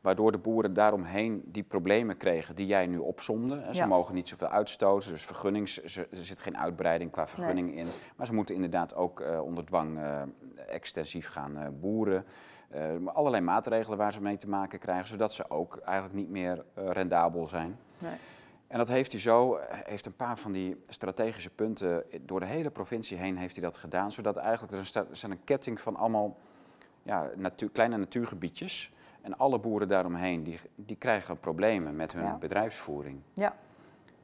Waardoor de boeren daaromheen die problemen kregen die jij nu opzomde. Ze Ja. mogen niet zoveel uitstoten, dus vergunnings, er zit geen uitbreiding qua vergunning in. Maar ze moeten inderdaad ook eh, onder dwang eh, extensief gaan boeren. Allerlei maatregelen waar ze mee te maken krijgen, zodat ze ook eigenlijk niet meer rendabel zijn. nee. En dat heeft hij zo, hij heeft een paar van die strategische punten door de hele provincie heen heeft hij dat gedaan, zodat eigenlijk er er zijn een ketting van allemaal ja, natuur, kleine natuurgebiedjes. En alle boeren daaromheen, die, die krijgen problemen met hun Ja. bedrijfsvoering. Ja.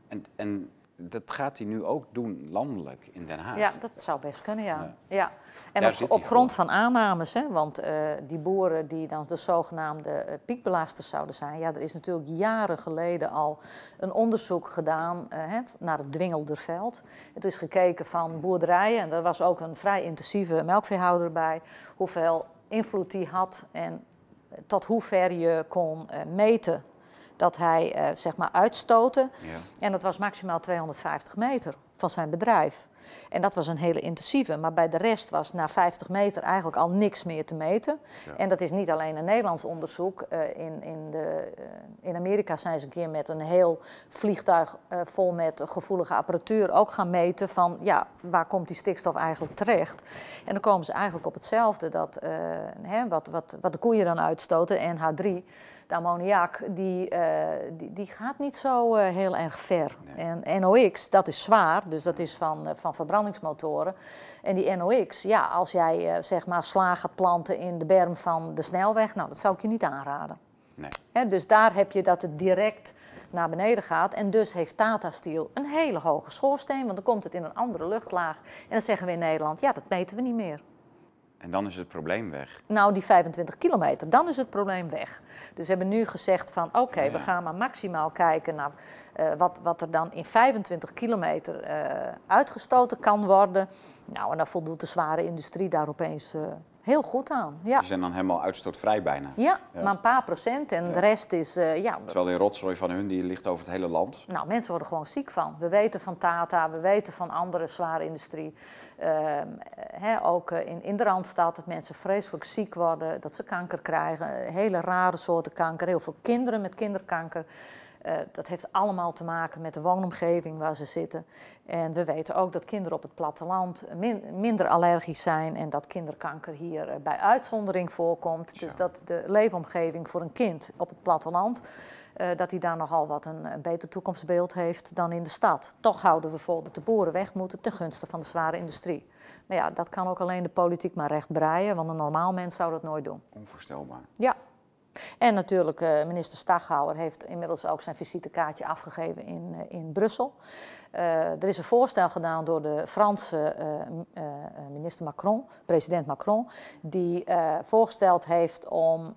En, en dat gaat hij nu ook doen landelijk in Den Haag. Ja, dat zou best kunnen, ja. Ja. ja. En Daar op, op grond voor. van aannames, hè, want eh, die boeren die dan de zogenaamde eh, piekbelasters zouden zijn. Ja, er is natuurlijk jaren geleden al een onderzoek gedaan eh, hè, naar het Dwingelderveld. Het is gekeken van boerderijen en er was ook een vrij intensieve melkveehouder bij. Hoeveel invloed die had en tot hoe ver je kon meten dat hij eh, zeg maar uitstoten. Ja. En dat was maximaal 250 meter van zijn bedrijf. En dat was een hele intensieve. Maar bij de rest was na 50 meter eigenlijk al niks meer te meten. Ja. En dat is niet alleen een Nederlands onderzoek. Eh, in, in, de, eh, in Amerika zijn ze een keer met een heel vliegtuig vol met gevoelige apparatuur ook gaan meten van ja, waar komt die stikstof eigenlijk terecht. En dan komen ze eigenlijk op hetzelfde. Dat hè, wat, wat, wat de koeien dan uitstoten, NH3 de ammoniak, die, eh, die, die gaat niet zo eh, heel erg ver. Nee. En NOx, dat is zwaar, dus dat is van, eh, van verbrandingsmotoren. En die NOx, ja, als jij zeg maar sla gaat planten in de berm van de snelweg, nou, dat zou ik je niet aanraden. Nee. Hè, dus daar heb je dat het direct naar beneden gaat. En dus heeft Tata Steel een hele hoge schoorsteen, want dan komt het in een andere luchtlaag. En dan zeggen we in Nederland, ja, dat meten we niet meer. En dan is het probleem weg. Nou, die 25 kilometer, dan is het probleem weg. Dus we hebben nu gezegd van oké, ja. we gaan maar maximaal kijken naar eh, wat, wat er dan in 25 kilometer eh, uitgestoten kan worden. Nou, en dan voldoet de zware industrie daar opeens eh, heel goed aan. Ja. Die zijn dan helemaal uitstootvrij bijna. Ja, Ja. maar een paar procent en de rest is, ja, Terwijl die rotzooi van hun die ligt over het hele land. nou, mensen worden gewoon ziek van. We weten van Tata, we weten van andere zware industrie. Ehm, hè, ook eh, in, in de Randstad dat mensen vreselijk ziek worden, dat ze kanker krijgen. eh, Hele rare soorten kanker, heel veel kinderen met kinderkanker. Eh, dat heeft allemaal te maken met de woonomgeving waar ze zitten. En we weten ook dat kinderen op het platteland min- minder allergisch zijn en dat kinderkanker hier eh, bij uitzondering voorkomt. Dus dat de leefomgeving voor een kind op het platteland, eh, dat hij daar nogal wat een, een beter toekomstbeeld heeft dan in de stad. Toch houden we vol dat de boeren weg moeten ten gunste van de zware industrie. Maar ja, dat kan ook alleen de politiek maar recht breien, want een normaal mens zou dat nooit doen. Onvoorstelbaar. Ja. En natuurlijk, eh, minister Staghouwer heeft inmiddels ook zijn visitekaartje afgegeven in, eh, in Brussel. Eh, er is een voorstel gedaan door de Franse minister Macron, president Macron, die voorgesteld heeft om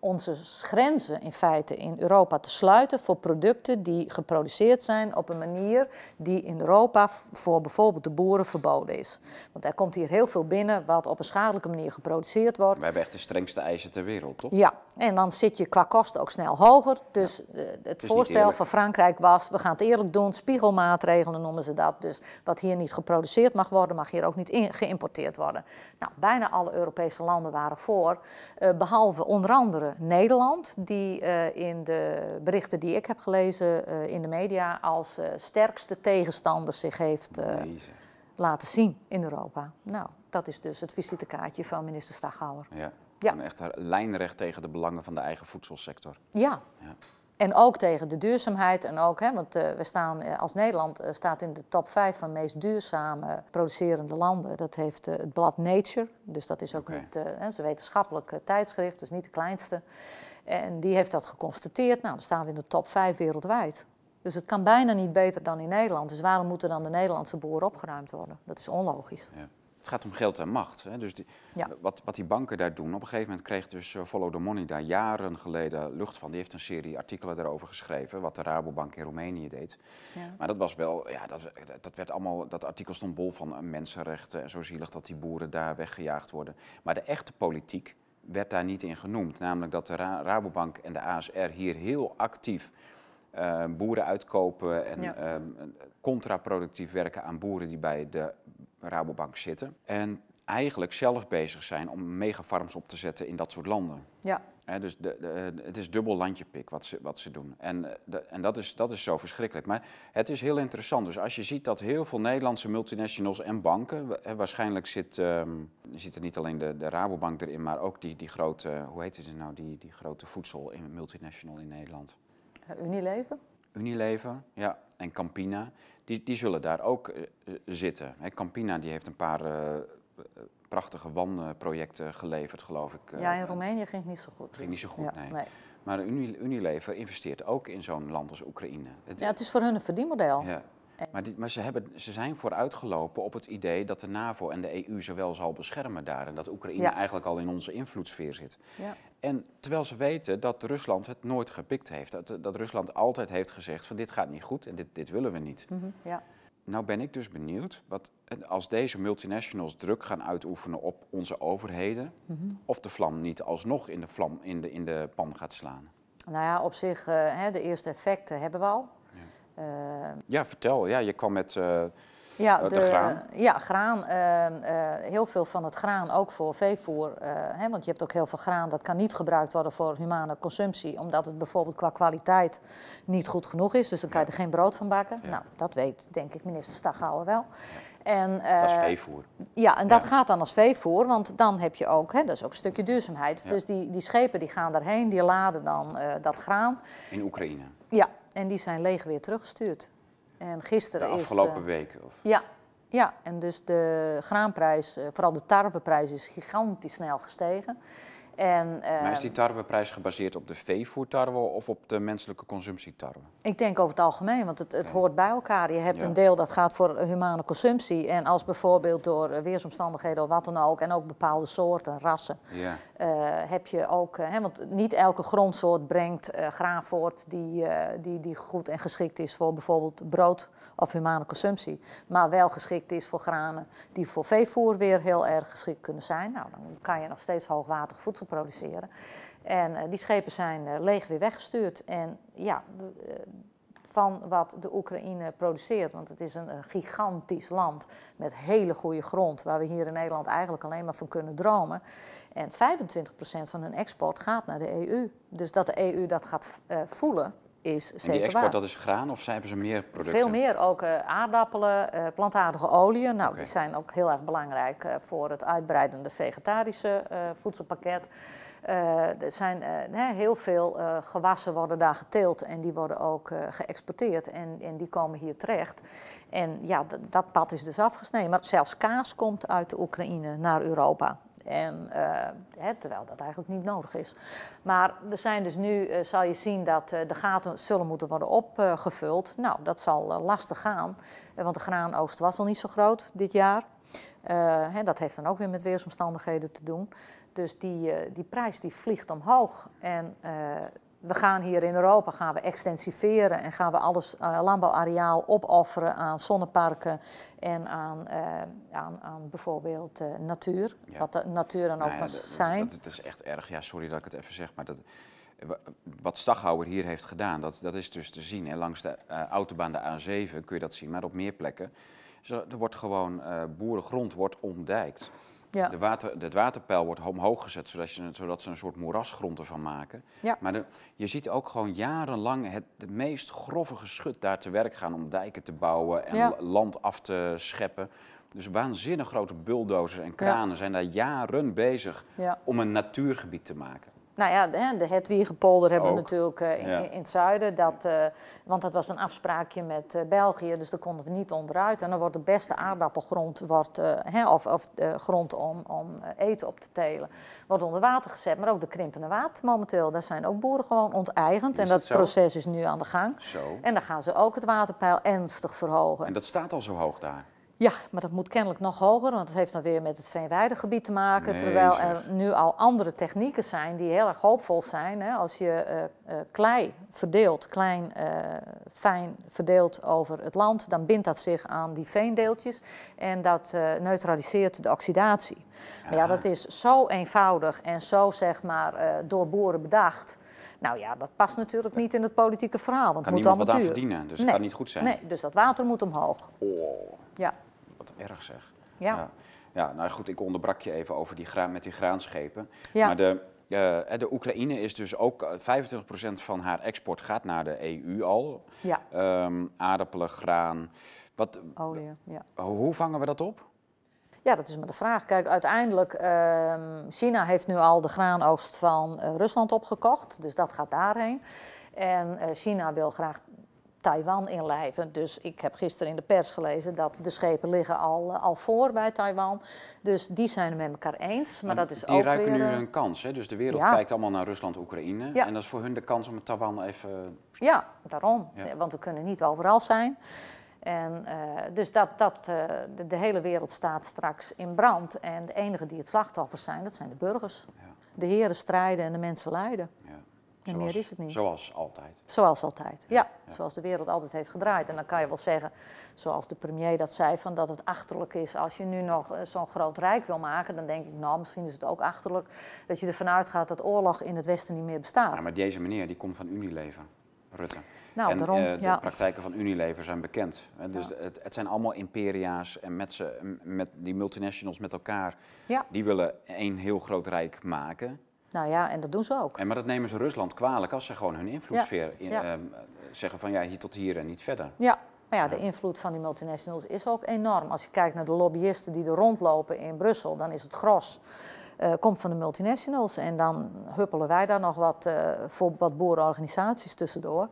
onze grenzen in feite in Europa te sluiten voor producten die geproduceerd zijn op een manier die in Europa voor bijvoorbeeld de boeren verboden is. Want er komt hier heel veel binnen wat op een schadelijke manier geproduceerd wordt. We hebben echt de strengste eisen ter wereld, toch? Ja, en dan zit je qua kosten ook snel hoger. Dus eh, het voorstel van Frankrijk was, we gaan het eerlijk doen, spiegelmaatregelen noemen ze dat. Dus wat hier niet geproduceerd mag worden, mag hier ook niet in- geïmporteerd worden. Nou, bijna alle Europese landen waren voor, eh, behalve onder andere Nederland, die eh, in de berichten die ik heb gelezen eh, in de media als eh, sterkste tegenstander zich heeft laten zien in Europa. Nou, dat is dus het visitekaartje van minister Staghouwer. Ja. Ja. Echt lijnrecht tegen de belangen van de eigen voedselsector. Ja. Ja. En ook tegen de duurzaamheid. En ook, hè, want eh, we staan eh, als Nederland eh, staat in de top 5 van meest duurzame producerende landen. Dat heeft het blad Nature. Dus dat is ook hè, het een wetenschappelijk tijdschrift, dus niet de kleinste. En die heeft dat geconstateerd. Nou, dan staan we in de top 5 wereldwijd. Dus het kan bijna niet beter dan in Nederland. Dus waarom moeten dan de Nederlandse boeren opgeruimd worden? Dat is onlogisch. Ja. Het gaat om geld en macht. Hè? Dus die, Ja. wat, wat die banken daar doen, op een gegeven moment kreeg dus eh, Follow the Money daar jaren geleden lucht van. Die heeft een serie artikelen daarover geschreven, wat de Rabobank in Roemenië deed. Ja. Maar dat was wel, ja, dat, dat werd allemaal, dat artikel stond bol van eh, mensenrechten en zo zielig dat die boeren daar weggejaagd worden. Maar de echte politiek werd daar niet in genoemd. Namelijk dat de Ra- Rabobank en de ASR hier heel actief eh, boeren uitkopen en Ja. ehm, contraproductief werken aan boeren die bij de Rabobank zitten. En eigenlijk zelf bezig zijn om megafarms op te zetten in dat soort landen. Ja, dus de, de, het is dubbel landjepik wat ze, wat ze doen. En, eh, de- en dat, is, dat is zo verschrikkelijk. Maar het is heel interessant. Dus als je ziet dat heel veel Nederlandse multinationals en banken... waarschijnlijk zit, ziet er niet alleen de, de Rabobank erin... maar ook die, die grote, hoe heet het nou, die, die grote voedsel in, multinational in Nederland. Unilever. Unilever ja, en Campina, die, die zullen daar ook eh, eh, zitten. Campina die heeft een paar eh, prachtige wanprojecten geleverd, geloof ik. Ja, in Roemenië ging het niet zo goed. Ging niet zo goed, Ja, nee. Maar Uni- Unilever investeert ook in zo'n land als Oekraïne. Het- Ja, het is voor hun een verdienmodel. ja. Maar, die, maar ze, hebben, ze zijn vooruitgelopen op het idee dat de NAVO en de EU ze wel zal beschermen daar. En dat Oekraïne Ja. eigenlijk al in onze invloedssfeer zit. Ja. En terwijl ze weten dat Rusland het nooit gepikt heeft. Dat, dat Rusland altijd heeft gezegd van dit gaat niet goed en dit, dit willen we niet. Mhm, ja. Nou ben ik dus benieuwd, wat, als deze multinationals druk gaan uitoefenen op onze overheden, Mhm. of de vlam niet alsnog in de, vlam, in de, in de pan gaat slaan. Nou ja, op zich, eh, hè, de eerste effecten hebben we al. Eh, Ja, vertel. Ja, je kwam met... eh, ja, Eh, de graan? Ja, graan. eh, eh, heel veel van het graan ook voor veevoer. eh, hè, want je hebt ook heel veel graan dat kan niet gebruikt worden voor humane consumptie. Omdat het bijvoorbeeld qua kwaliteit niet goed genoeg is. Dus dan kan je er geen brood van bakken. Ja. Nou, dat weet denk ik minister Staghouwer wel. En, dat is veevoer. Ja, en dat Ja. gaat dan als veevoer, want dan heb je ook, hè, dat is ook een stukje duurzaamheid. Ja. Dus die, die schepen die gaan daarheen, die laden dan dat graan. In Oekraïne. Ja, en die zijn leeg weer teruggestuurd. En De gisteren is... afgelopen eh, weken. Of, ja, ja, en dus de graanprijs, eh, vooral de tarweprijs, is gigantisch snel gestegen. En, maar is die tarweprijs gebaseerd op de veevoertarwe of op de menselijke consumptietarwe? Ik denk over het algemeen, want het, het hoort bij elkaar. Je hebt Ja. een deel dat gaat voor humane consumptie. En als bijvoorbeeld door eh, weersomstandigheden of wat dan ook, en ook bepaalde soorten, rassen, Ja. eh, heb je ook, eh, hè, want niet elke grondsoort brengt eh graan voort die, die, die goed en geschikt is voor bijvoorbeeld brood of humane consumptie. Maar wel geschikt is voor granen die voor veevoer weer heel erg geschikt kunnen zijn. Nou, dan kan je nog steeds hoogwaardig voedsel produceren. En eh, die schepen zijn eh, leeg weer weggestuurd. En ja, eh, van wat de Oekraïne produceert. Want het is een, gigantisch land met hele goede grond, waar we hier in Nederland eigenlijk alleen maar van kunnen dromen. En 25% van hun export gaat naar de EU. Dus dat de EU dat gaat voelen, is En zeker die export, waar. dat is graan of hebben ze meer producten? Veel meer, ook eh, aardappelen, eh, plantaardige oliën. Nou, die zijn ook heel erg belangrijk eh, voor het uitbreidende vegetarische voedselpakket. Er zijn heel veel gewassen worden daar geteeld en die worden ook geëxporteerd en, en die komen hier terecht. En ja, dat pad is dus afgesneden. Maar zelfs kaas komt uit de Oekraïne naar Europa. En, eh, hè, terwijl dat eigenlijk niet nodig is. Maar er zijn dus nu, eh, zal je zien dat eh, de gaten zullen moeten worden opgevuld. nou, dat zal lastig gaan, want de graanoogst was al niet zo groot dit jaar. Dat heeft dan ook weer met weersomstandigheden te doen. Dus die, die prijs die vliegt omhoog. En we gaan hier in Europa gaan we extensiveren en gaan we alles eh, landbouwareaal opofferen aan zonneparken en aan, eh, aan, aan bijvoorbeeld eh, natuur. Ja. Wat de natuur dan ook Nou ja, mag dat- dat- zijn. Dat, dat is echt erg. Ja, sorry dat ik het even zeg, maar dat, wa- wat Staghouwer hier heeft gedaan, dat, dat is dus te zien. En langs de autobaan de A7 kun je dat zien, maar op meer plekken. Zo, er wordt gewoon, boerengrond wordt ontdijkt. Ja. De water, het waterpeil wordt omhoog gezet, zodat, je, zodat ze een soort moerasgrond ervan maken. Ja. Maar de, je ziet ook gewoon jarenlang het de meest grove geschut daar te werk gaan om dijken te bouwen en Ja. land af te scheppen. Dus waanzinnig grote bulldozers en kranen zijn daar jaren bezig om een natuurgebied te maken. Nou ja, de, de Hedwiegepolder hebben we natuurlijk eh, in, Ja. in het zuiden. Dat, eh, want dat was een afspraakje met eh, België, dus daar konden we niet onderuit. En dan wordt de beste aardappelgrond, wordt, hè, of, of grond om, om eten op te telen, wordt onder water gezet. Maar ook de krimpende water momenteel, daar zijn ook boeren gewoon onteigend. En dat dat proces is nu aan de gang. Zo. En dan gaan ze ook het waterpeil ernstig verhogen. En dat staat al zo hoog daar. Ja, maar dat moet kennelijk nog hoger, want het heeft dan weer met het veenweidegebied te maken. Nee, terwijl er nu al andere technieken zijn die heel erg hoopvol zijn. Hè? Als je eh, eh, klei verdeelt, klein, eh, fijn verdeelt over het land, dan bindt dat zich aan die veendeeltjes en dat neutraliseert de oxidatie. Maar ja, Aha. dat is zo eenvoudig en zo zeg maar door boeren bedacht. Nou ja, dat past natuurlijk niet in het politieke verhaal, want Kan het moet niemand wat allemaal aan duur. verdienen, dus het kan niet goed zijn. Nee, dus dat water moet omhoog. Oh, Ja, wat erg zeg. ja. Ja. Ja, nou goed, ik onderbrak je even over die graan, met die graanschepen. Ja. Maar de, eh, de Oekraïne is dus ook, eh, 25% van haar export gaat naar de EU al. ja. Ehm, aardappelen, graan. Wat, olie. Ja. hoe vangen we dat op? ja, dat is maar de vraag. Kijk, uiteindelijk, ehm China heeft nu al de graanoogst van eh, Rusland opgekocht, dus dat gaat daarheen. En eh, China wil graag Taiwan inlijven. Dus ik heb gisteren in de pers gelezen dat de schepen liggen al, eh, al voor bij Taiwan. Dus die zijn het met elkaar eens. Maar dat is die ook ruiken weer... nu eh, een kans. Hè? Dus de wereld Ja. kijkt allemaal naar Rusland, Oekraïne. Ja. En dat is voor hun de kans om het Taiwan even... Ja, daarom. Ja. Want we kunnen niet overal zijn. En, eh, dus dat, dat, de, de hele wereld staat straks in brand. En de enigen die het slachtoffer zijn, dat zijn de burgers. Ja. De heren strijden en de mensen lijden. En meer is het niet. Zoals altijd. Zoals altijd. Ja, ja. zoals de wereld altijd heeft gedraaid. En dan kan je wel zeggen, zoals de premier dat zei, van dat het achterlijk is als je nu nog eh, zo'n groot rijk wil maken. Dan denk ik, nou, misschien is het ook achterlijk dat je ervan uitgaat dat oorlog in het Westen niet meer bestaat. Ja, maar deze meneer die komt van Unilever, Rutte. nou, en daarom, eh, de ja. praktijken van Unilever zijn bekend. Dus Ja. het, het zijn allemaal imperia's en met, ze, met die multinationals met elkaar, Ja. die willen één heel groot rijk maken. Nou ja, en dat doen ze ook. En, maar dat nemen ze Rusland kwalijk als ze gewoon hun invloedssfeer in- ehm, zeggen van ja, hier tot hier en niet verder. Ja, maar ja, Ja. de invloed van die multinationals is ook enorm. Als je kijkt naar de lobbyisten die er rondlopen in Brussel, dan is het gros. eh, komt van de multinationals en dan huppelen wij daar nog wat, eh, voor wat boerenorganisaties tussendoor.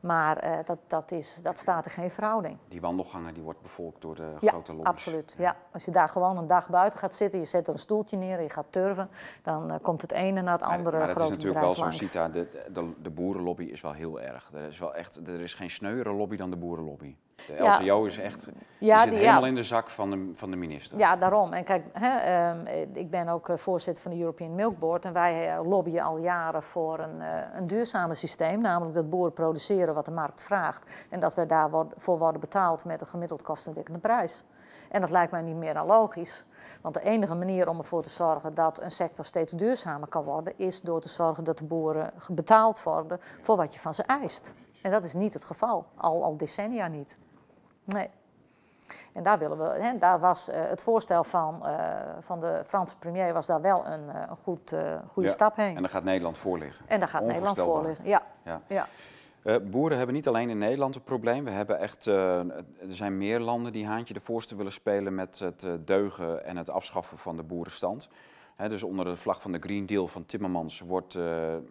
Maar eh, dat, dat, is, dat staat er geen verhouding. Die wandelgangen die wordt bevolkt door de Ja, grote lobby's. absoluut. Ja. Als je daar gewoon een dag buiten gaat zitten, je zet een stoeltje neer, je gaat turven, dan eh, komt het ene na het Maar, andere maar het is grote natuurlijk wel bedrijf zo, langs. Sita, de, de, de boerenlobby is wel heel erg. Er is, wel echt, er is geen sneuere lobby dan de boerenlobby. De Ja. LTO is echt, Ja, die- helemaal in de zak van de, van de minister. Ja, daarom. En kijk, hè, ehm, eh, ik ben ook eh, voorzitter van de European Milk Board en wij eh, lobbyen al jaren voor een, eh, een duurzamer systeem, namelijk dat boeren produceren wat de markt vraagt en dat wij daarvoor worden betaald met een gemiddeld kostendekkende prijs. En dat lijkt mij niet meer dan logisch. Want de enige manier om ervoor te zorgen dat een sector steeds duurzamer kan worden, is door te zorgen dat de boeren betaald worden voor wat je van ze eist. En dat is niet het geval, al, al decennia niet. Nee. En daar, willen we, hè, daar was eh, het voorstel van, eh, van de Franse premier was daar wel een, eh, een goed, goede Ja, stap heen. En dan gaat Nederland voor liggen. En daar gaat Nederland voor liggen. Ja. Ja. Ja. Boeren hebben niet alleen in Nederland een probleem. We hebben echt, er zijn meer landen die haantje de voorste willen spelen met het deugen en het afschaffen van de boerenstand. Dus onder de vlag van de Green Deal van Timmermans wordt, eh,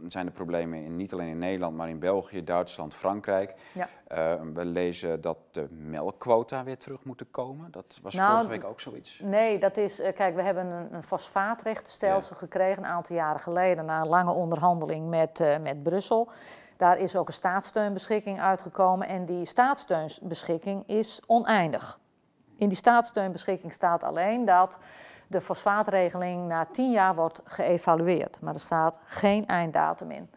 zijn de problemen in, niet alleen in Nederland, maar in België, Duitsland, Frankrijk. Ja. Eh, we lezen dat de melkquota weer terug moeten komen. Dat was Nou, vorige week ook zoiets. Nee, dat is, eh, kijk, we hebben een, een fosfaatrechtenstelsel gekregen een aantal jaren geleden na een lange onderhandeling met, met Brussel. Daar is ook een staatssteunbeschikking uitgekomen en die staatssteunbeschikking is oneindig. In die staatssteunbeschikking staat alleen dat de fosfaatregeling na tien jaar wordt geëvalueerd, maar er staat geen einddatum in.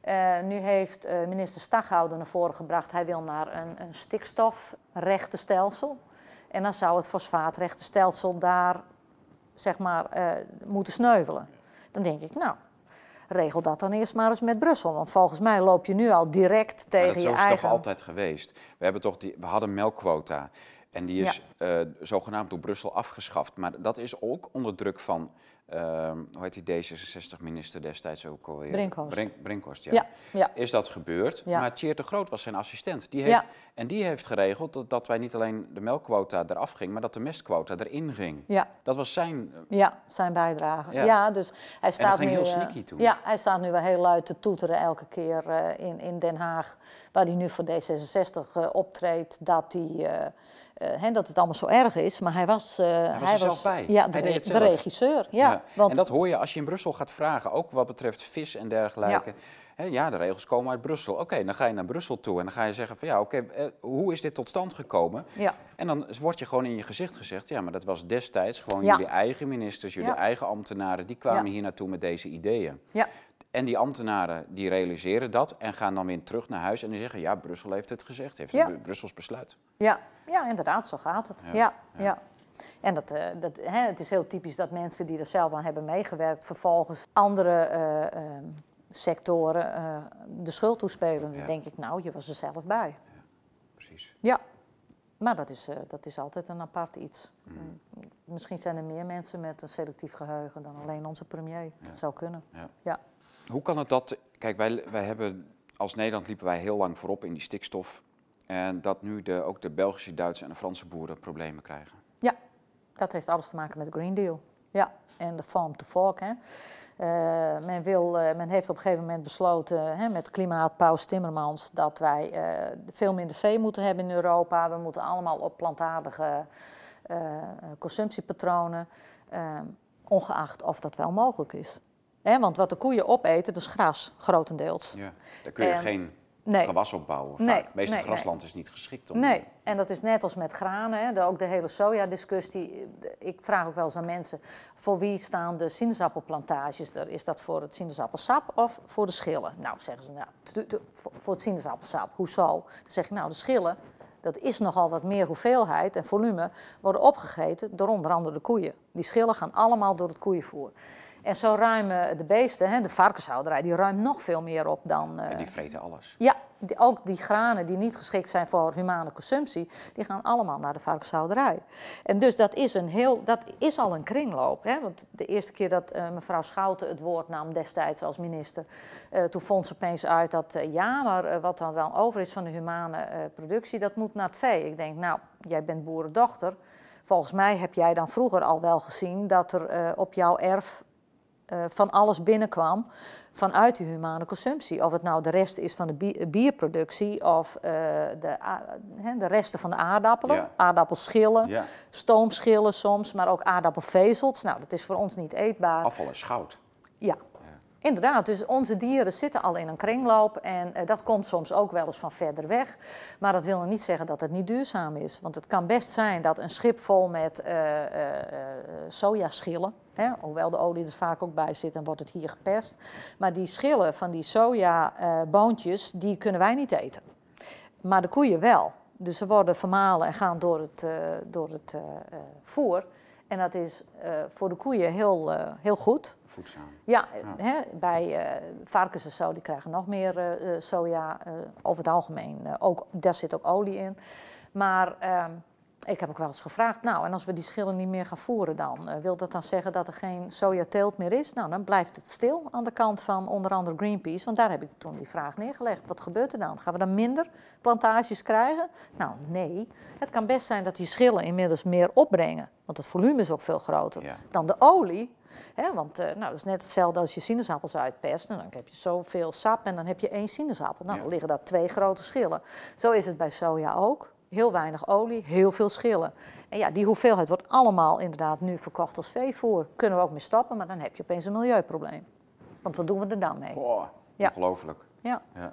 Eh, nu heeft eh, minister Staghouder naar voren gebracht, hij wil naar een, een stikstofrechtenstelsel. En dan zou het fosfaatrechtenstelsel daar zeg maar, eh, moeten sneuvelen. Dan denk ik, nou, regel dat dan eerst maar eens met Brussel. Want volgens mij loop je nu al direct tegen dat je zo is eigen... toch altijd geweest. We, hebben toch die, we hadden melkquota. En die is eh, zogenaamd door Brussel afgeschaft. Maar dat is ook onder druk van, ehm, hoe heet die D66-minister destijds ook alweer? Brinkhorst. Brink- Brinkhorst, ja. Ja, ja. Is dat gebeurd? Ja. Maar Tjeerd de Groot was zijn assistent. Die heeft, En die heeft geregeld dat, dat wij niet alleen de melkquota eraf ging, maar dat de mestquota erin ging. Ja, Dat was zijn... eh, ja, zijn bijdrage. Ja. Dus hij staat ging nu, heel eh, sneaky toen. Ja, hij staat nu wel heel luid te toeteren elke keer in, in Den Haag, waar hij nu voor D66 eh, optreedt, dat hij... eh, hè, dat het allemaal zo erg is, maar hij was, eh, was er zelf bij. Ja, Hij de, regisseur. Ja, Want, En dat hoor je als je in Brussel gaat vragen, ook wat betreft vis en dergelijke. Ja, ja de regels komen uit Brussel. Oké, dan ga je naar Brussel toe en dan ga je zeggen van ja, oké, eh, hoe is dit tot stand gekomen? ja, En dan wordt je gewoon in je gezicht gezegd, ja, maar dat was destijds gewoon Ja. jullie eigen ministers, jullie Ja. eigen ambtenaren, die kwamen hier naartoe met deze ideeën. ja, En die ambtenaren die realiseren dat en gaan dan weer terug naar huis en die zeggen, ja, Brussel heeft het gezegd, heeft Brussels besluit. Ja, ja, inderdaad, zo gaat het. Ja, Ja, ja. ja. En dat, eh, dat, hè, het is heel typisch dat mensen die er zelf aan hebben meegewerkt, vervolgens andere eh, ehm, sectoren eh, de schuld toespelen. Dan Ja. denk ik, nou, je was er zelf bij. Precies. Ja, maar dat is, eh, dat is altijd een apart iets. Mm. Mm, Misschien zijn er meer mensen met een selectief geheugen dan alleen onze premier. Dat zou kunnen. Ja. Ja. Hoe kan het dat, kijk, wij, wij hebben, als Nederland liepen wij heel lang voorop in die stikstof. En dat nu de, ook de Belgische, Duitse en de Franse boeren problemen krijgen. Ja, dat heeft alles te maken met de Green Deal. Ja, en de farm to fork. Hè. Eh, men, wil, eh, men heeft op een gegeven moment besloten hè, met klimaatpaus Timmermans dat wij eh, veel minder vee moeten hebben in Europa. We moeten allemaal op plantaardige consumptiepatronen, ongeacht of dat wel mogelijk is. Hè, want wat de koeien opeten, dat is gras, grotendeels. Ja. Daar kun je En- geen Nee. gewas opbouwen. Vaak. Nee, Het meeste nee, grasland is niet geschikt om. Nee, en dat is net als met granen, hè, de- ook de hele soja-discussie. Ik vraag ook wel eens aan mensen, voor wie staan de sinaasappelplantages er? Is dat voor het sinaasappelsap of voor de schillen? Nou, zeggen ze, nou, voor het sinaasappelsap. Hoezo? Dan zeg ik, nou, de schillen, dat is nogal wat meer hoeveelheid en volume, worden opgegeten door onder andere de koeien. Die schillen gaan allemaal door het koeienvoer. En zo ruimen de beesten, hè, de varkenshouderij, die ruimt nog veel meer op dan... eh, En die vreten alles. ja, die, ook die granen die niet geschikt zijn voor humane consumptie, die gaan allemaal naar de varkenshouderij. En dus dat is, een heel, dat is al een kringloop. Hè? Want de eerste keer dat eh, mevrouw Schouten het woord nam destijds als minister, eh, toen vond ze opeens uit dat eh, ja, maar eh, wat dan over is van de humane eh, productie, dat moet naar het vee. Ik denk, nou, jij bent boerendochter. Volgens mij heb jij dan vroeger al wel gezien dat er eh, op jouw erf eh, van alles binnenkwam vanuit de humane consumptie. Of het nou de rest is van de bierproductie of uh, de, de resten van de aardappelen. Ja. Aardappelschillen, ja. stoomschillen soms, maar ook aardappelvezels. Nou, dat is voor ons niet eetbaar. Afval is goud. Ja, Inderdaad, dus onze dieren zitten al in een kringloop en uh, dat komt soms ook wel eens van verder weg. Maar dat wil nog niet zeggen dat het niet duurzaam is. Want het kan best zijn dat een schip vol met uh, sojaschillen, hè, hoewel de olie er vaak ook bij zit, dan wordt het hier gepest. Maar die schillen van die sojaboontjes, die kunnen wij niet eten. Maar de koeien wel. Dus ze worden vermalen en gaan door het, door het voer. En dat is voor de koeien heel, heel goed voedzaam. Ja, Hè, bij uh, varkens en zo, die krijgen nog meer uh, soja. Uh, over het algemeen, ook, daar zit ook olie in. Maar ehm, ik heb ook wel eens gevraagd, nou, en als we die schillen niet meer gaan voeren dan, wil dat dan zeggen dat er geen sojateelt meer is? Nou, dan blijft het stil aan de kant van onder andere Greenpeace, want daar heb ik toen die vraag neergelegd. Wat gebeurt er dan? Gaan we dan minder plantages krijgen? Nou, nee. Het kan best zijn dat die schillen inmiddels meer opbrengen, want het volume is ook veel groter dan de olie want uh, nou, dat is net hetzelfde als je sinaasappels uitpest. En dan heb je zoveel sap en dan heb je één sinaasappel. Nou, dan liggen daar twee grote schillen. Zo is het bij soja ook. Heel weinig olie, heel veel schillen. En ja, die hoeveelheid wordt allemaal inderdaad nu verkocht als veevoer. Kunnen we ook mee stappen, maar dan heb je opeens een milieuprobleem. Want wat doen we er dan mee? Boah, ja. ongelooflijk. Ja. ja.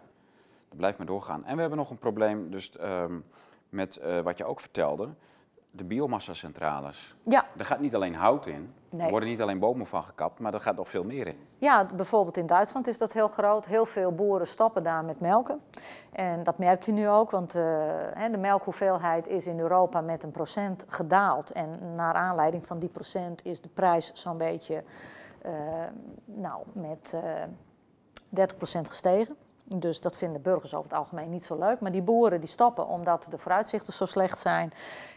Dat blijft maar doorgaan. En we hebben nog een probleem dus, um, met uh, wat je ook vertelde de biomassa-centrales. Ja. Er gaat niet alleen hout in, er worden niet alleen bomen van gekapt, maar er gaat nog veel meer in. Ja, bijvoorbeeld in Duitsland is dat heel groot. Heel veel boeren stoppen daar met melken. En dat merk je nu ook, want uh, de melkhoeveelheid is in Europa met een procent gedaald. En naar aanleiding van die procent is de prijs zo'n beetje uh, nou, met uh, eh, 30% gestegen. Dus dat vinden burgers over het algemeen niet zo leuk. Maar die boeren die stoppen omdat de vooruitzichten zo slecht zijn.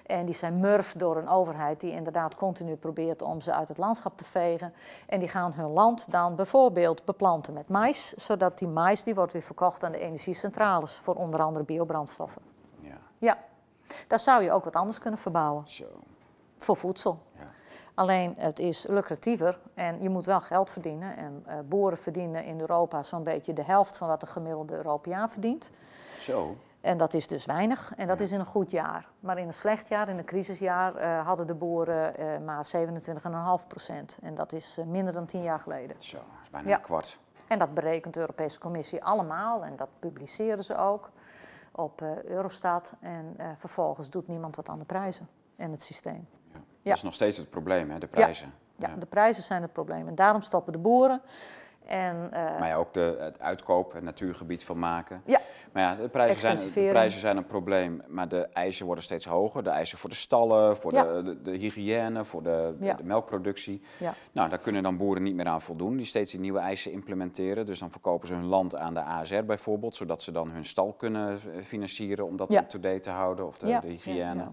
En die zijn murf door een overheid die inderdaad continu probeert om ze uit het landschap te vegen. En die gaan hun land dan bijvoorbeeld beplanten met mais. Zodat die mais die wordt weer verkocht aan de energiecentrales voor onder andere biobrandstoffen. Ja. ja. Daar zou je ook wat anders kunnen verbouwen. Zo. Voor voedsel. Alleen het is lucratiever en je moet wel geld verdienen. En uh, boeren verdienen in Europa zo'n beetje de helft van wat de gemiddelde Europeaan verdient. Zo. En dat is dus weinig en dat is in een goed jaar. Maar in een slecht jaar, in een crisisjaar, uh, hadden de boeren uh, maar 27,5 procent. En dat is minder dan tien jaar geleden. Zo, dat is bijna een kwart. En dat berekent de Europese Commissie allemaal en dat publiceren ze ook op Eurostat. En vervolgens doet niemand wat aan de prijzen en het systeem. Dat is nog steeds het probleem, hè, de prijzen. Ja. de prijzen zijn het probleem. En daarom stoppen de boeren. En, uh, maar ja, ook de, het uitkoop, het natuurgebied van maken. Ja. Maar ja, de prijzen, zijn, de prijzen zijn een probleem, maar de eisen worden steeds hoger. De eisen voor de stallen, voor de, de, hygiëne, voor de, de melkproductie. Ja. Nou, daar kunnen dan boeren niet meer aan voldoen, die steeds die nieuwe eisen implementeren. Dus dan verkopen ze hun land aan de ASR bijvoorbeeld, zodat ze dan hun stal kunnen financieren om dat up-to-date te houden, of de, de hygiëne.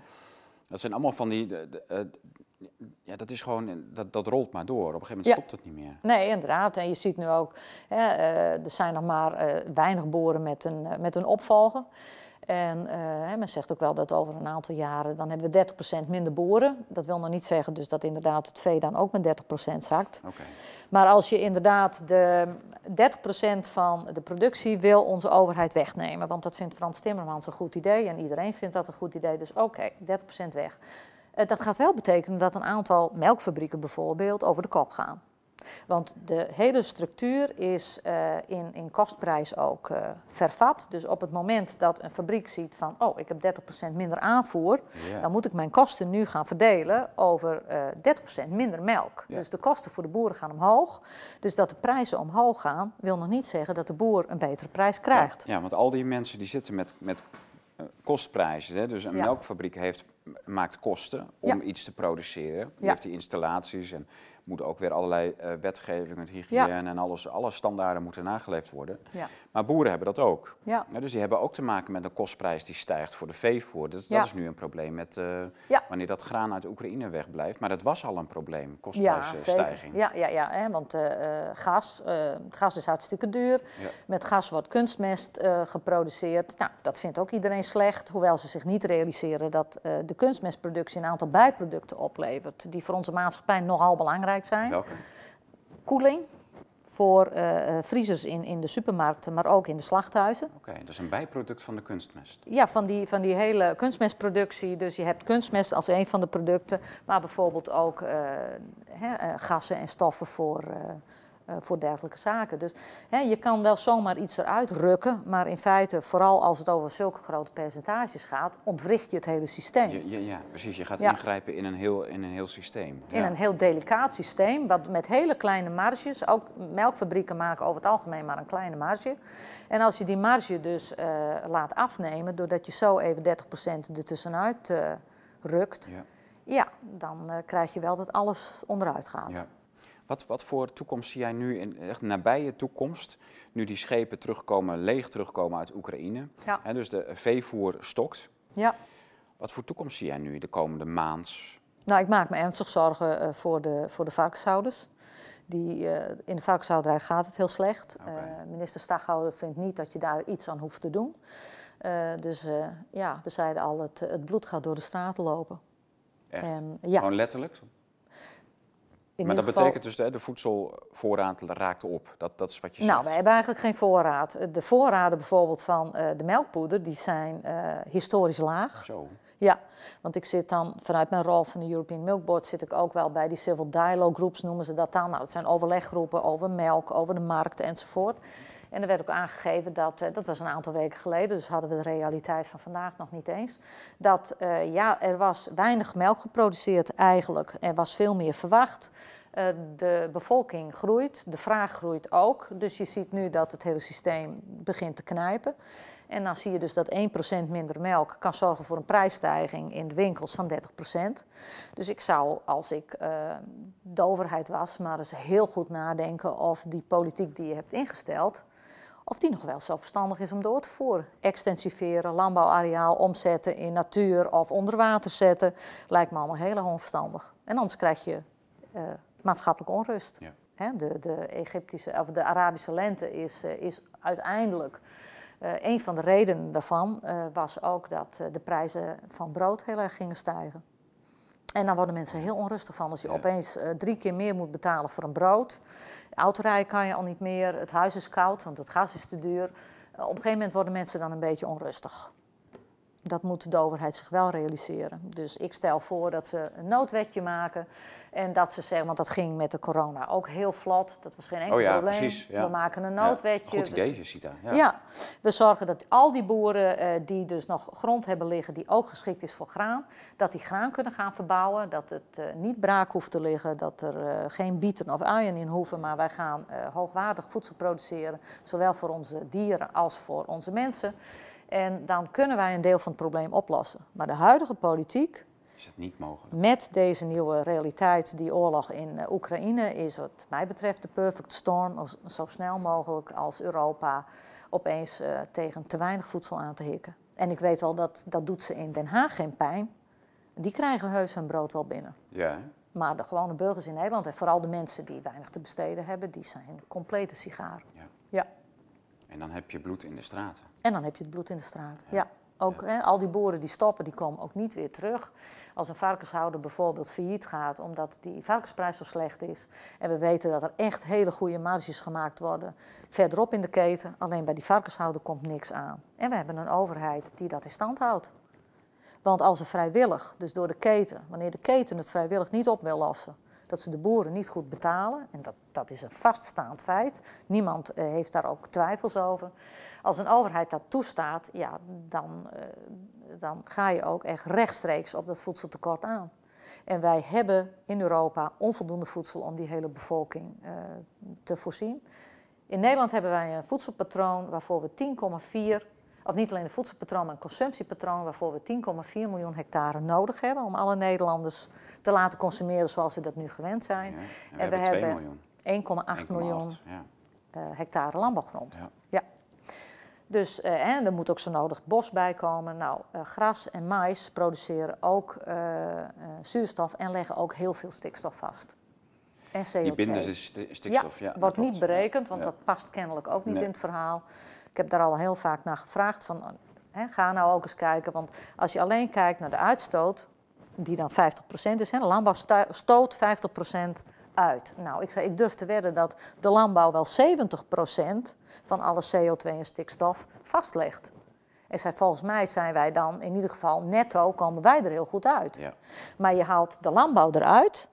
Dat zijn allemaal van die. De, eh, ja, dat is gewoon, dat, dat rolt maar door. Op een gegeven moment stopt het niet meer. Nee, inderdaad. En je ziet nu ook, hè, uh, er zijn nog maar uh, weinig boeren met een, met een opvolger. En uh, men zegt ook wel dat over een aantal jaren, dan hebben we 30% minder boeren. Dat wil nog niet zeggen dus dat inderdaad het vee dan ook met 30% zakt. Okay. Maar als je inderdaad de 30% van de productie wil onze overheid wegnemen. Want dat vindt Frans Timmermans een goed idee en iedereen vindt dat een goed idee. Dus oké, 30% weg. Uh, dat gaat wel betekenen dat een aantal melkfabrieken bijvoorbeeld over de kop gaan. Want de hele structuur is uh, in, in kostprijs ook uh, vervat. Dus op het moment dat een fabriek ziet van, oh, ik heb 30% minder aanvoer, dan moet ik mijn kosten nu gaan verdelen over uh, eh, 30% minder melk. Dus de kosten voor de boeren gaan omhoog. Dus dat de prijzen omhoog gaan, wil nog niet zeggen dat de boer een betere prijs krijgt. Ja, want al die mensen die zitten met, met kostprijzen. Hè? Dus een melkfabriek heeft, maakt kosten om iets te produceren. Die heeft die installaties en moeten ook weer allerlei uh, wetgeving, het hygiëne en alles, alle standaarden moeten nageleefd worden. Ja. Maar boeren hebben dat ook. Ja. dus die hebben ook te maken met een kostprijs die stijgt voor de veevoer. Dat is nu een probleem met uh, wanneer dat graan uit Oekraïne wegblijft. Maar dat was al een probleem, kostprijsstijging. Ja, ja, ja, hè, want uh, gas, gas is hartstikke duur. Met gas wordt kunstmest geproduceerd. Nou, dat vindt ook iedereen slecht, hoewel ze zich niet realiseren dat de kunstmestproductie een aantal bijproducten oplevert, die voor onze maatschappij nogal belangrijk zijn. Welke? koeling voor uh, vriezers in, in de supermarkten, maar ook in de slachthuizen. Oké, dat is een bijproduct van de kunstmest. Ja, van die, van die hele kunstmestproductie. Dus je hebt kunstmest als een van de producten, maar bijvoorbeeld ook uh, hè, gassen en stoffen voor eh, voor dergelijke zaken. Dus hè, je kan wel zomaar iets eruit rukken, maar in feite, vooral als het over zulke grote percentages gaat, ontwricht je het hele systeem. Ja, ja precies. Je gaat ingrijpen in een heel, in een heel systeem. In een heel delicaat systeem, wat met hele kleine marges, ook melkfabrieken maken over het algemeen maar een kleine marge. En als je die marge dus uh, laat afnemen, doordat je zo even 30% ertussenuit uh, rukt, ja. ja dan uh, krijg je wel dat alles onderuit gaat. Wat, wat voor toekomst zie jij nu, in echt nabije toekomst, nu die schepen terugkomen, leeg terugkomen uit Oekraïne? Ja. dus de veevoer stokt. Ja. Wat voor toekomst zie jij nu de komende maand? Nou, ik maak me ernstig zorgen uh, voor, de, voor de varkenshouders. Die, uh, in de varkenshouderij gaat het heel slecht. Okay. Uh, minister Staghouder vindt niet dat je daar iets aan hoeft te doen. dus ja, we zeiden al, het, het bloed gaat door de straten lopen. Echt? En, ja. Gewoon letterlijk? Maar dat betekent dus dat de voedselvoorraad raakt op. Dat, dat is wat je nou, zegt. Nou, we hebben eigenlijk geen voorraad. De voorraden bijvoorbeeld van uh, de melkpoeder, die zijn uh, historisch laag. Zo. Ja, want ik zit dan vanuit mijn rol van de European Milk Board zit ik ook wel bij die civil dialogue groups noemen ze dat dan. Nou, dat zijn overleggroepen over melk, over de markt enzovoort. En er werd ook aangegeven dat, uh, dat was een aantal weken geleden, dus hadden we de realiteit van vandaag nog niet eens, dat uh, ja, er was weinig melk geproduceerd eigenlijk. Er was veel meer verwacht. Uh, de bevolking groeit, de vraag groeit ook. Dus je ziet nu dat het hele systeem begint te knijpen. En dan zie je dus dat 1% minder melk kan zorgen voor een prijsstijging in de winkels van 30%. Dus ik zou, als ik de overheid was, maar eens heel goed nadenken of die politiek die je hebt ingesteld, of die nog wel zo verstandig is om door te voeren. Extensiveren, landbouwareaal omzetten in natuur of onder water zetten, lijkt me allemaal heel onverstandig. En anders krijg je uh, maatschappelijke onrust. Ja. He, de, de, Egyptische, of de Arabische lente is, uh, is uiteindelijk uh, een van de redenen daarvan was ook dat de prijzen van brood heel erg gingen stijgen. En dan worden mensen heel onrustig van als je ja. opeens drie keer meer moet betalen voor een brood. Autorijden kan je al niet meer, het huis is koud, want het gas is te duur. op een gegeven moment worden mensen dan een beetje onrustig. Dat moet de overheid zich wel realiseren. Dus ik stel voor dat ze een noodwetje maken. En dat ze zeggen, want dat ging met de corona ook heel vlot. Dat was geen enkel oh ja, probleem. Precies, ja. We maken een noodwetje. Ja, goed idee, Sita. Ja. ja, we zorgen dat al die boeren uh, die dus nog grond hebben liggen, die ook geschikt is voor graan, dat die graan kunnen gaan verbouwen. Dat het uh, niet braak hoeft te liggen, dat er uh, geen bieten of uien in hoeven. Maar wij gaan hoogwaardig voedsel produceren, zowel voor onze dieren als voor onze mensen. En dan kunnen wij een deel van het probleem oplossen. Maar de huidige politiek is het niet mogelijk. Met deze nieuwe realiteit, die oorlog in uh, Oekraïne, is wat mij betreft de perfect storm zo snel mogelijk als Europa opeens uh, tegen te weinig voedsel aan te hikken. En ik weet wel dat dat doet ze in Den Haag geen pijn. Die krijgen heus hun brood wel binnen. Ja. Maar de gewone burgers in Nederland en vooral de mensen die weinig te besteden hebben, die zijn complete sigaren. Ja. ja. En dan heb je bloed in de straten. En dan heb je het bloed in de straat, ja. ja. Ook hè, al die boeren die stoppen, die komen ook niet weer terug. Als een varkenshouder bijvoorbeeld failliet gaat omdat die varkensprijs zo slecht is. En we weten dat er echt hele goede marges gemaakt worden verderop in de keten. Alleen bij die varkenshouder komt niks aan. En we hebben een overheid die dat in stand houdt. Want als ze vrijwillig, dus door de keten, wanneer de keten het vrijwillig niet op wil lossen, dat ze de boeren niet goed betalen, en dat, dat is een vaststaand feit, niemand uh, heeft daar ook twijfels over. Als een overheid dat toestaat, ja, dan, uh, dan ga je ook echt rechtstreeks op dat voedseltekort aan. En wij hebben in Europa onvoldoende voedsel om die hele bevolking uh, te voorzien. In Nederland hebben wij een voedselpatroon waarvoor we 10,4 of niet alleen een voedselpatroon, maar een consumptiepatroon waarvoor we 10,4 miljoen hectare nodig hebben om alle Nederlanders te laten consumeren zoals we dat nu gewend zijn. Ja, en, we, en we hebben 1,8 miljoen ja. uh, hectare landbouwgrond. Ja. ja. Dus uh, en er moet ook zo nodig bos bij komen. Nou, uh, gras en mais produceren ook zuurstof en leggen ook heel veel stikstof vast. En CO2. Die binden dus stikstof, ja. ja wordt niet berekend, want dat past kennelijk ook niet nee. in het verhaal. Ik heb daar al heel vaak naar gevraagd van, hè, ga nou ook eens kijken. Want als je alleen kijkt naar de uitstoot, die dan 50% is, hè, de landbouw stoot 50% uit. Nou, ik, zei, ik durf te wedden dat de landbouw wel 70% van alle CO2 en stikstof vastlegt. Ik zei, volgens mij zijn wij dan in ieder geval netto, komen wij er heel goed uit. Ja. Maar je haalt de landbouw eruit.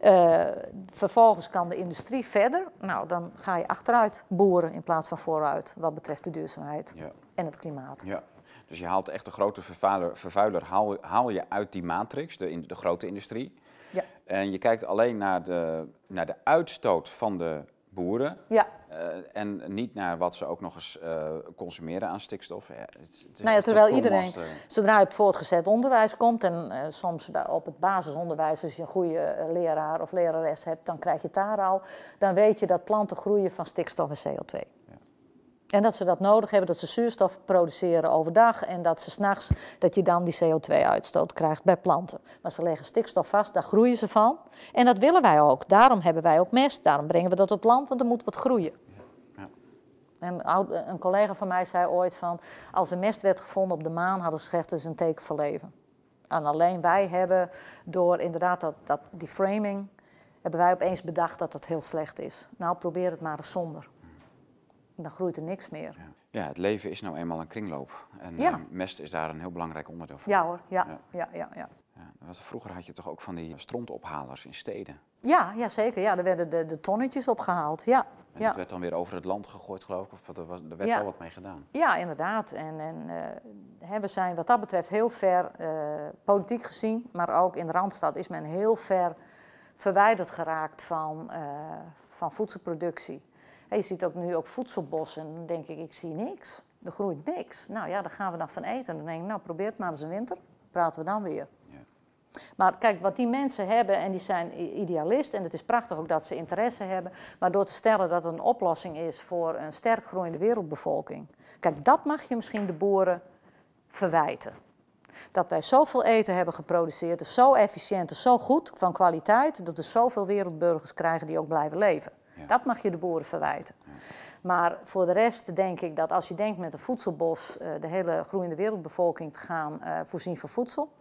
Eh, vervolgens kan de industrie verder. Nou, dan ga je achteruit boeren in plaats van vooruit, wat betreft de duurzaamheid Ja. en het klimaat. Ja. Dus je haalt echt de grote vervuiler, vervuiler haal, haal je uit die matrix, de, in- de grote industrie. Ja. En je kijkt alleen naar de, naar de uitstoot van de boeren. Ja, eh, en niet naar wat ze ook nog eens eh, consumeren aan stikstof. Ja, het, Nou ja, terwijl een iedereen-. Zodra je op het voortgezet onderwijs komt en eh, soms op het basisonderwijs, als je een goede leraar of lerares hebt, dan krijg je het daar al. Dan weet je dat planten groeien van stikstof en CO2. En dat ze dat nodig hebben, dat ze zuurstof produceren overdag en dat ze s'nachts, dat je dan die CO2-uitstoot krijgt bij planten. Maar ze leggen stikstof vast, daar groeien ze van. En dat willen wij ook. Daarom hebben wij ook mest, daarom brengen we dat op land, want er moet wat groeien. Ja. En een collega van mij zei ooit van, als er mest werd gevonden op de maan, hadden ze gezegd, is een teken voor leven. En alleen wij hebben door inderdaad dat, dat, die framing, hebben wij opeens bedacht dat dat heel slecht is. Nou, probeer het maar eens zonder. Dan groeit er niks meer. Ja, het leven is nou eenmaal een kringloop. En Ja. eh, mest is daar een heel belangrijk onderdeel van. Ja hoor, ja, Ja. ja, ja, ja. Ja, want vroeger had je toch ook van die strontophalers in steden. Ja, ja, zeker. Ja, er werden de, de tonnetjes opgehaald. Ja, En ja. dat werd dan weer over het land gegooid, geloof ik. Of er, was, er werd Ja. wel wat mee gedaan. ja inderdaad. En, en eh, hè, we zijn wat dat betreft heel ver, eh, politiek gezien, maar ook in de Randstad is men heel ver verwijderd geraakt van, eh, van voedselproductie. Je ziet ook nu ook voedselbossen en dan denk ik, ik zie niks. Er groeit niks. Nou ja, daar gaan we dan van eten. En dan denk ik, nou probeer het maar eens een winter. Praten we dan weer. Ja. Maar kijk, wat die mensen hebben, en die zijn idealist, en het is prachtig ook dat ze interesse hebben, maar door te stellen dat het een oplossing is voor een sterk groeiende wereldbevolking. Kijk, dat mag je misschien de boeren verwijten. Dat wij zoveel eten hebben geproduceerd, is zo efficiënt, is zo goed van kwaliteit, dat we zoveel wereldburgers krijgen die ook blijven leven. Ja. Dat mag je de boeren verwijten. Maar voor de rest denk ik dat als je denkt met een voedselbos eh, de hele groeiende wereldbevolking te gaan eh, voorzien van voedsel.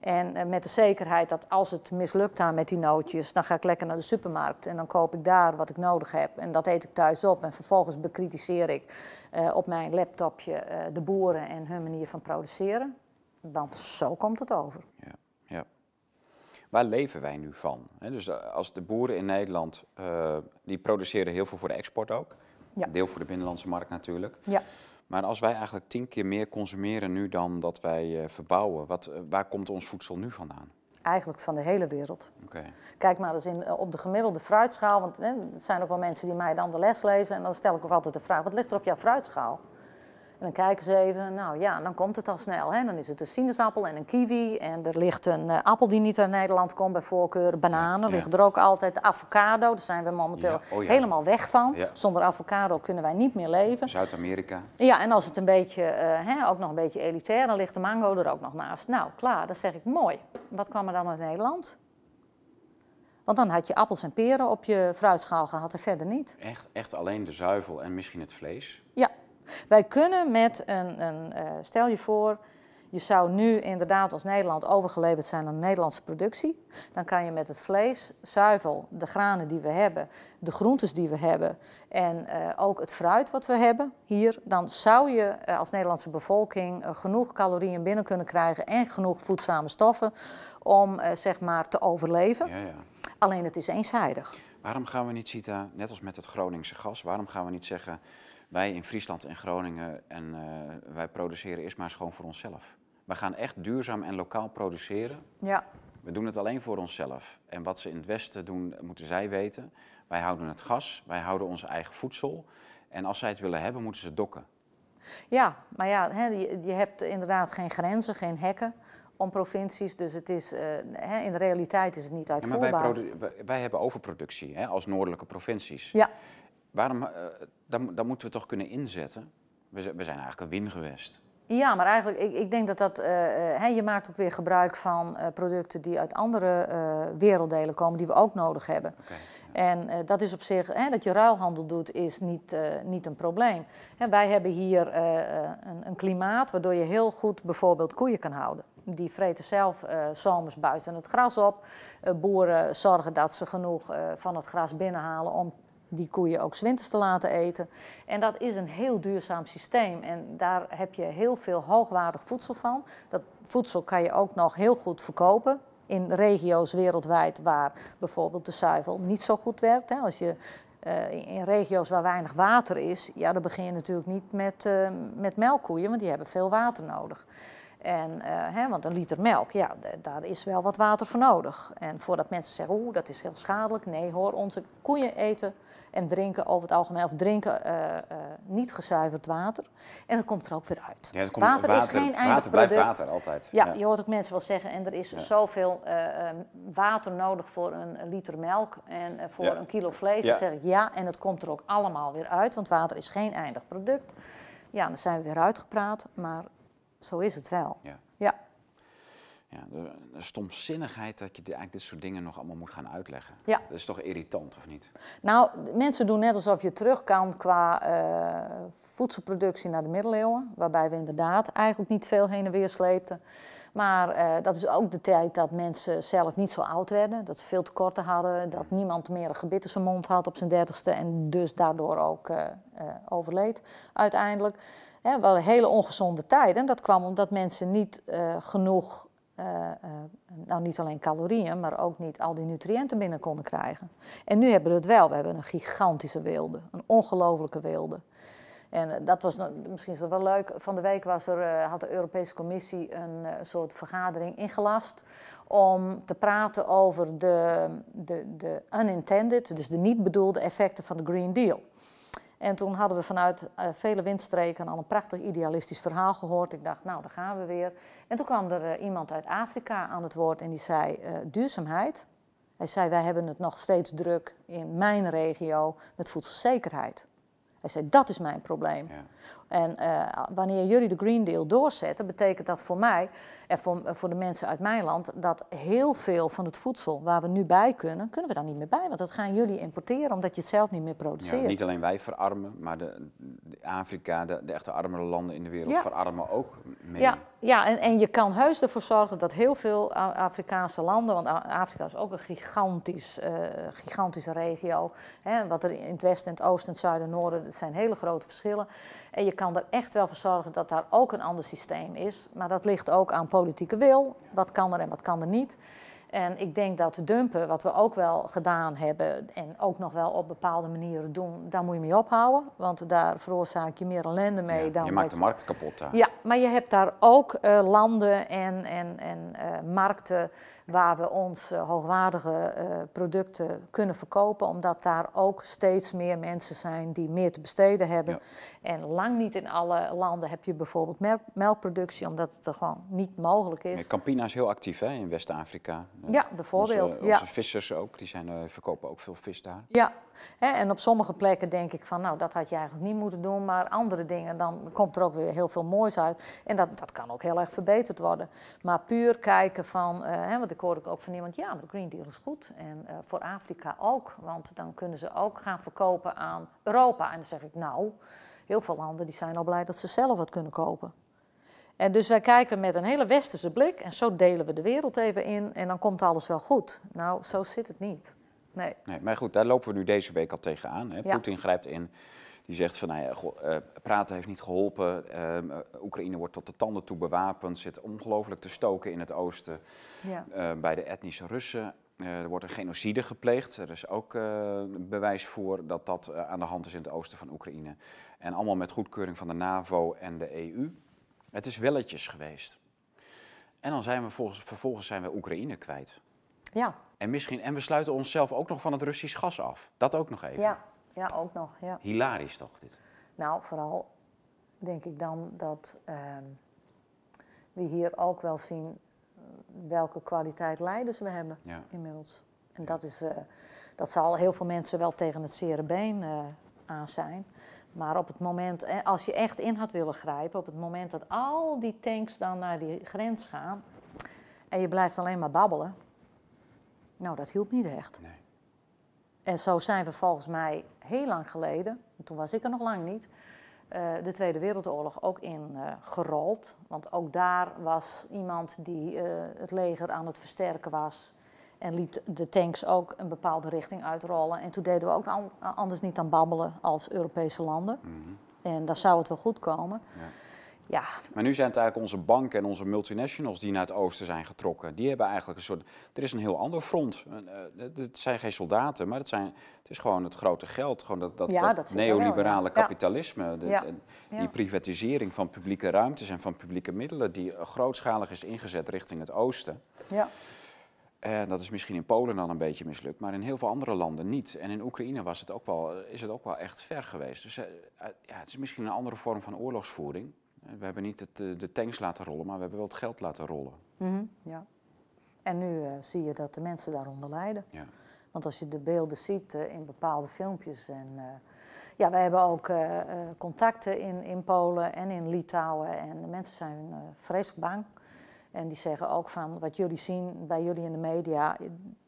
En eh, met de zekerheid dat als het mislukt daar met die nootjes, dan ga ik lekker naar de supermarkt en dan koop ik daar wat ik nodig heb. En dat eet ik thuis op en vervolgens bekritiseer ik op mijn laptopje de boeren en hun manier van produceren. Want zo komt het over. Ja. Waar leven wij nu van? dus eh, als de boeren in Nederland, eh, die produceren heel veel voor de export ook. Ja. Een deel voor de binnenlandse markt natuurlijk. Ja. Maar als wij eigenlijk tien keer meer consumeren nu dan dat wij eh, verbouwen, wat, waar komt ons voedsel nu vandaan? Eigenlijk van de hele wereld. Oké. Kijk maar eens in, op de gemiddelde fruitschaal, want hè, er zijn ook wel mensen die mij dan de les lezen en dan stel ik ook altijd de vraag, wat ligt er op jouw fruitschaal? En dan kijken ze even, nou ja, dan komt het al snel. Hè? Dan is het een sinaasappel en een kiwi en er ligt een eh, appel die niet uit Nederland komt bij voorkeur. Bananen Ja. liggen er ook altijd, avocado, daar zijn we momenteel Ja, oh ja. helemaal weg van. Zonder avocado kunnen wij niet meer leven. Zuid-Amerika. Ja, en als het een beetje, eh, hè, ook nog een beetje elitair, dan ligt de mango er ook nog naast. Nou, klaar, dan zeg ik mooi. Wat kwam er dan uit Nederland? Want dan had je appels en peren op je fruitschaal gehad en verder niet. Echt, echt alleen de zuivel en misschien het vlees. Ja, wij kunnen met een, een eh, stel je voor, je zou nu inderdaad als Nederland overgeleverd zijn aan een Nederlandse productie. Dan kan je met het vlees, zuivel, de granen die we hebben, de groentes die we hebben en eh, ook het fruit wat we hebben hier, dan zou je eh, als Nederlandse bevolking genoeg calorieën binnen kunnen krijgen en genoeg voedzame stoffen om zeg maar te overleven. Ja, ja. Alleen het is eenzijdig. Waarom gaan we niet, Sita, net als met het Groningse gas, waarom gaan we niet zeggen, wij in Friesland en Groningen en eh, wij produceren eerst maar eens gewoon voor onszelf. We gaan echt duurzaam en lokaal produceren. Ja, We doen het alleen voor onszelf. En wat ze in het Westen doen, moeten zij weten. Wij houden het gas, wij houden onze eigen voedsel. En als zij het willen hebben, moeten ze dokken. Ja, maar ja, je, hebt inderdaad geen grenzen, geen hekken om provincies. Dus het is, eh, in de realiteit is het niet Ja, maar uitvoerbaar. wij, hebben overproductie hè, als noordelijke provincies. Ja, Waarom, eh, dan, dan moeten we toch kunnen inzetten. We, zijn- we zijn eigenlijk een wingewest. ja, maar eigenlijk, ik, ik denk dat dat, eh, eh, je maakt ook weer gebruik van eh, producten die uit andere werelddelen komen, die we ook nodig hebben. En dat is op zich, dat je ruilhandel doet, is niet, niet een probleem. Hè, wij hebben hier een, een klimaat waardoor je heel goed bijvoorbeeld koeien kan houden. Die vreten zelf zomers buiten het gras op. Boeren zorgen dat ze genoeg van het gras binnenhalen om die koeien ook winters te laten eten. En dat is een heel duurzaam systeem. En daar heb je heel veel hoogwaardig voedsel van. Dat voedsel kan je ook nog heel goed verkopen. In regio's wereldwijd waar bijvoorbeeld de zuivel niet zo goed werkt. Als je uh, in regio's waar weinig water is, ja, dan begin je natuurlijk niet met, uh, met melkkoeien, want die hebben veel water nodig. En, uh, hè, want een liter melk, ja, daar is wel wat water voor nodig. En voordat mensen zeggen, oeh, dat is heel schadelijk. Nee hoor, onze koeien eten en drinken over het algemeen, of drinken uh, uh, niet gezuiverd water. En dat komt er ook weer uit. Ja, komt, water, water, is geen eindig water blijft product. water altijd. Ja, ja, je hoort ook mensen wel zeggen, en er is zoveel uh, water nodig voor een, liter melk en voor Ja. een kilo vlees. Ja. Dan zeg ik ja, en het komt er ook allemaal weer uit, want water is geen eindig product. Ja, dan zijn we weer uitgepraat, maar zo is het wel. Ja. Ja. Ja, de, de stomzinnigheid dat je eigenlijk dit soort dingen nog allemaal moet gaan uitleggen. Ja. Dat is toch irritant, of niet? Nou, mensen doen net alsof je terug kan qua eh, voedselproductie naar de middeleeuwen. Waarbij we inderdaad eigenlijk niet veel heen en weer sleepten. Maar eh, dat is ook de tijd dat mensen zelf niet zo oud werden. Dat ze veel tekorten hadden. Dat niemand meer een gebit in zijn mond had op zijn dertigste. En dus daardoor ook eh, eh, overleed uiteindelijk. Hè, we hele ongezonde tijden. En dat kwam omdat mensen niet genoeg, nou niet alleen calorieën, maar ook niet al die nutriënten binnen konden krijgen. En nu hebben we het wel. We hebben een gigantische wilde, een ongelofelijke wilde. En eh, dat was, misschien is dat wel leuk. Van de week was er, eh, had de Europese Commissie een eh, soort vergadering ingelast om te praten over de, de, de unintended, dus de niet bedoelde effecten van de Green Deal. En toen hadden we vanuit vele windstreken al een prachtig idealistisch verhaal gehoord. Ik dacht, nou, daar gaan we weer. En toen kwam er iemand uit Afrika aan het woord en die zei duurzaamheid. Hij zei, wij hebben het nog steeds druk in mijn regio met voedselzekerheid. Hij zei, dat is mijn probleem. Ja. En eh, wanneer jullie de Green Deal doorzetten, betekent dat voor mij en voor, voor de mensen uit mijn land dat heel veel van het voedsel waar we nu bij kunnen, kunnen we daar niet meer bij. Want dat gaan jullie importeren omdat je het zelf niet meer Ja, produceert. niet alleen wij verarmen, maar de, de Afrika, de, de echte armere landen in de wereld Ja. verarmen ook mee. Ja, ja en, en je kan heus ervoor zorgen dat heel veel Afrikaanse landen, want Afrika is ook een gigantisch, eh, gigantische regio. Hè, wat er in het westen, het oosten, het zuiden, noorden, dat zijn hele grote verschillen. En je kan er echt wel voor zorgen dat daar ook een ander systeem is. Maar dat ligt ook aan politieke wil. Wat kan er en wat kan er niet. En ik denk dat dumpen, wat we ook wel gedaan hebben en ook nog wel op bepaalde manieren doen, daar moet je mee ophouden. Want daar veroorzaak je meer ellende mee Ja, dan je maakt de markt kapot ja, maar je hebt daar ook eh, landen en, en, en eh, markten waar we onze hoogwaardige eh, producten kunnen verkopen, omdat daar ook steeds meer mensen zijn die meer te besteden hebben. Ja. En lang niet in alle landen heb je bijvoorbeeld melk- melkproductie, omdat het er gewoon niet mogelijk is. Campina is heel actief hè, in West-Afrika. Ja, bijvoorbeeld. Onze, ja. vissers ook, die zijn, eh, verkopen ook veel vis daar. Ja, en op sommige plekken denk ik van, nou, dat had je eigenlijk niet moeten doen. Maar andere dingen, dan komt er ook weer heel veel moois uit. En dat, dat kan ook heel erg verbeterd worden. Maar puur kijken van, eh, hè, want ik hoorde ook van iemand, ja, maar de Green Deal is goed. En eh, voor Afrika ook, want dan kunnen ze ook gaan verkopen aan Europa. En dan zeg ik, nou, heel veel landen die zijn al blij dat ze zelf wat kunnen kopen. En dus wij kijken met een hele westerse blik en zo delen we de wereld even in en dan komt alles wel goed. Nou, zo zit het niet. Nee. Nee, maar goed, daar lopen we nu deze week al tegenaan. Hè. Ja. Poetin grijpt in. Die zegt van, nou ja, eh, praten heeft niet geholpen. Ehm, eh, Oekraïne wordt tot de tanden toe bewapend. Zit ongelooflijk te stoken in het oosten Ja. eh, bij de etnische Russen. Er wordt een genocide gepleegd. Er is ook bewijs voor dat dat aan de hand is in het oosten van Oekraïne. En allemaal met goedkeuring van de NAVO en de EU. Het is welletjes geweest. En dan zijn we volgens, vervolgens zijn we Oekraïne kwijt. Ja. En, misschien, en we sluiten onszelf ook nog van het Russisch gas af. Dat ook nog even. Ja, ja, ook nog. Ja. Hilarisch toch, dit? Nou, vooral denk ik dan dat ehm, we hier ook wel zien eh, welke kwaliteit leiders we hebben Ja. inmiddels. En dat, is, eh, dat zal heel veel mensen wel tegen het zere been eh, aan zijn. Maar op het moment, als je echt in had willen grijpen, op het moment dat al die tanks dan naar die grens gaan en je blijft alleen maar babbelen, nou, dat hielp niet echt. Nee. En zo zijn we volgens mij heel lang geleden, en toen was ik er nog lang niet, eh, de Tweede Wereldoorlog ook in uh, gerold. Want ook daar was iemand die uh, het leger aan het versterken was. En liet de tanks ook een bepaalde richting uitrollen. En toen deden we ook an anders niet aan babbelen als Europese landen. Mm -hmm. En daar zou het wel goed komen. Ja. Ja. Maar nu zijn het eigenlijk onze banken en onze multinationals die naar het oosten zijn getrokken. Die hebben eigenlijk een soort. Er is een heel ander front. Het zijn geen soldaten, maar het, zijn, het is gewoon het grote geld. Gewoon dat, dat, ja, dat neoliberale wel, ja. kapitalisme. De, die privatisering van publieke ruimtes en van publieke middelen, die grootschalig is ingezet richting het oosten. Ja. En dat is misschien in Polen dan een beetje mislukt, maar in heel veel andere landen niet. En in Oekraïne was het ook wel, is het ook wel echt ver geweest. Dus ja, het is misschien een andere vorm van oorlogsvoering. We hebben niet het, eh, de tanks laten rollen, maar we hebben wel het geld laten rollen. Mm -hmm, ja. En nu uh, zie je dat de mensen daaronder lijden. Ja. Want als je de beelden ziet uh, in bepaalde filmpjes. En, uh, ja, wij hebben ook contacten in, in Polen en in Litouwen. En de mensen zijn vreselijk bang. En die zeggen ook van wat jullie zien bij jullie in de media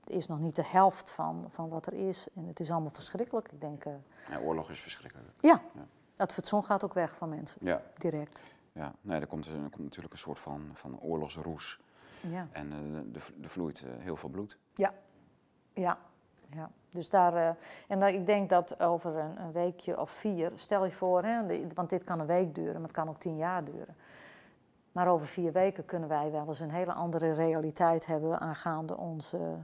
is nog niet de helft van, van wat er is. En het is allemaal verschrikkelijk. Ik denk, ja, oorlog is verschrikkelijk. Ja. ja. Het fatsoen gaat ook weg van mensen, ja. direct. Ja, nee, er komt, er komt natuurlijk een soort van, van oorlogsroes. Ja. En uh, er vloeit uh, heel veel bloed. Ja, ja. ja. Dus daar, uh, en dat, ik denk dat over een, een, weekje of vier, stel je voor, hè, want dit kan een week duren, maar het kan ook tien jaar duren. Maar over vier weken kunnen wij wel eens een hele andere realiteit hebben aangaande onze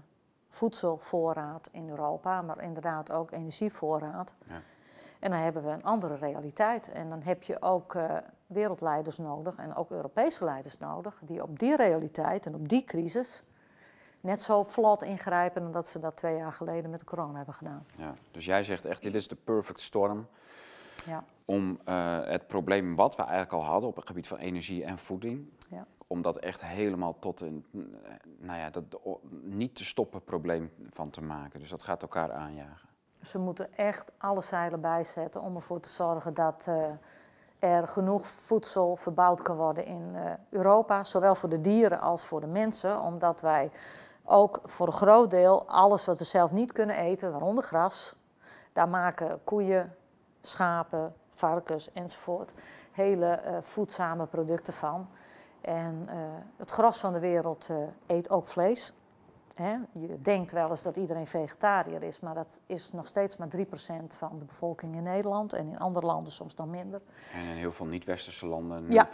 voedselvoorraad in Europa, maar inderdaad ook energievoorraad. Ja. En dan hebben we een andere realiteit. En dan heb je ook uh, wereldleiders nodig en ook Europese leiders nodig, die op die realiteit en op die crisis net zo vlot ingrijpen dan dat ze dat twee jaar geleden met de corona hebben gedaan. Ja, dus jij zegt echt, dit is de perfect storm ja. om uh, het probleem wat we eigenlijk al hadden op het gebied van energie en voeding, ja. om dat echt helemaal tot een, nou ja, dat niet te stoppen probleem van te maken. Dus dat gaat elkaar aanjagen. Ze moeten echt alle zeilen bijzetten om ervoor te zorgen dat uh, er genoeg voedsel verbouwd kan worden in uh, Europa, zowel voor de dieren als voor de mensen, omdat wij ook voor een groot deel alles wat we zelf niet kunnen eten, waaronder gras, daar maken koeien, schapen, varkens enzovoort hele uh, voedzame producten van. En het gros van de wereld eet ook vlees. Hè, je denkt wel eens dat iedereen vegetariër is, maar dat is nog steeds maar 3% van de bevolking in Nederland en in andere landen soms dan minder. En in heel veel niet-westerse landen 0%? Ja.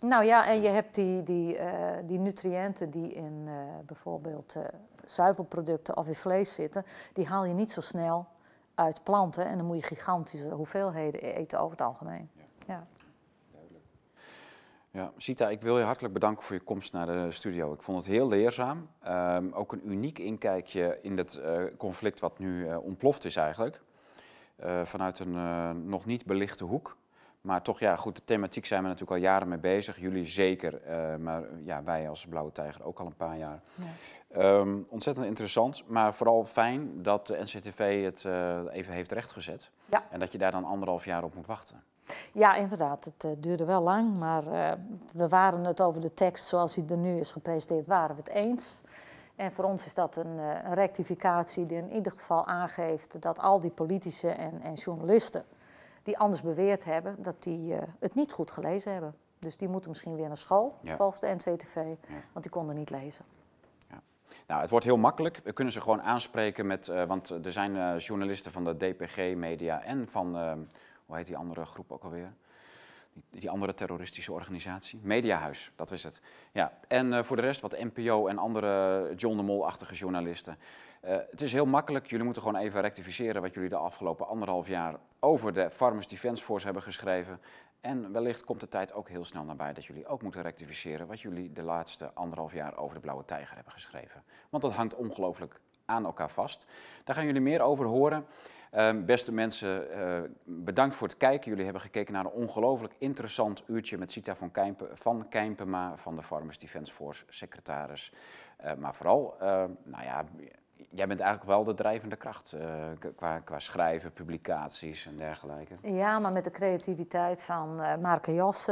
Nou ja, en je hebt die, die, uh, die nutriënten die in uh, bijvoorbeeld uh, zuivelproducten of in vlees zitten, die haal je niet zo snel uit planten en dan moet je gigantische hoeveelheden eten over het algemeen. Ja. ja. Ja, Sita, ik wil je hartelijk bedanken voor je komst naar de studio. Ik vond het heel leerzaam. Um, ook een uniek inkijkje in het uh, conflict wat nu uh, ontploft is eigenlijk. Uh, vanuit een nog niet belichte hoek. Maar toch, ja, goed, de thematiek zijn we natuurlijk al jaren mee bezig. Jullie zeker, maar ja, wij als Blauwe Tijger ook al een paar jaar. Ja. Um, ontzettend interessant, maar vooral fijn dat de NCTV het even heeft rechtgezet. Ja. En dat je daar dan anderhalf jaar op moet wachten. Ja, inderdaad. Het uh, duurde wel lang, maar we waren het over de tekst zoals die er nu is gepresenteerd, waren we het eens. En voor ons is dat een, een rectificatie die in ieder geval aangeeft dat al die politici en, en journalisten die anders beweerd hebben, dat die het niet goed gelezen hebben. Dus die moeten misschien weer naar school, ja. volgens de NCTV, ja. want die konden niet lezen. Ja. Nou, het wordt heel makkelijk. We kunnen ze gewoon aanspreken met, want er zijn journalisten van de DPG-media en van hoe heet die andere groep ook alweer? Die, die andere terroristische organisatie. Mediahuis, dat is het. Ja. En uh, voor de rest wat NPO en andere John de Mol-achtige journalisten. Uh, het is heel makkelijk. Jullie moeten gewoon even rectificeren wat jullie de afgelopen anderhalf jaar over de Farmers Defence Force hebben geschreven. En wellicht komt de tijd ook heel snel nabij dat jullie ook moeten rectificeren wat jullie de laatste anderhalf jaar over de Blauwe Tijger hebben geschreven. Want dat hangt ongelooflijk aan elkaar vast. Daar gaan jullie meer over horen. Um, beste mensen, uh, bedankt voor het kijken. Jullie hebben gekeken naar een ongelooflijk interessant uurtje met Sita van, Keimpe, van Kijmpema van de Farmers Defence Force, secretaris. Uh, maar vooral, nou ja, jij bent eigenlijk wel de drijvende kracht qua, qua schrijven, publicaties en dergelijke. Ja, maar met de creativiteit van uh, Marke Jos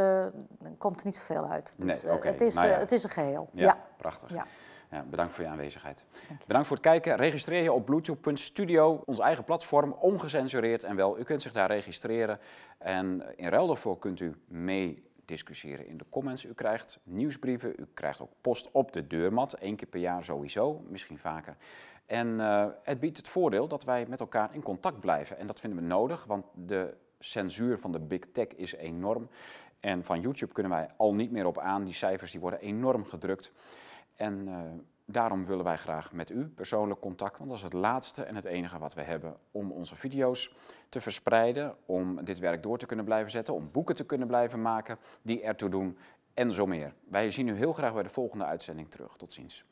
komt er niet zoveel uit. Dus, nee, okay. het, is, nou ja. het is een geheel. Ja, ja. prachtig. Ja. Ja, bedankt voor je aanwezigheid. Bedankt voor het kijken. Registreer je op bluetooth.studio, ons eigen platform, ongecensureerd en wel. U kunt zich daar registreren en in ruil daarvoor kunt u mee discussiëren in de comments. U krijgt nieuwsbrieven, u krijgt ook post op de deurmat, één keer per jaar sowieso, misschien vaker. En uh, het biedt het voordeel dat wij met elkaar in contact blijven. En dat vinden we nodig, want de censuur van de big tech is enorm. En van YouTube kunnen wij al niet meer op aan. Die cijfers die worden enorm gedrukt. En uh, daarom willen wij graag met u persoonlijk contact, want dat is het laatste en het enige wat we hebben om onze video's te verspreiden, om dit werk door te kunnen blijven zetten, om boeken te kunnen blijven maken die ertoe doen en zo meer. Wij zien u heel graag bij de volgende uitzending terug. Tot ziens.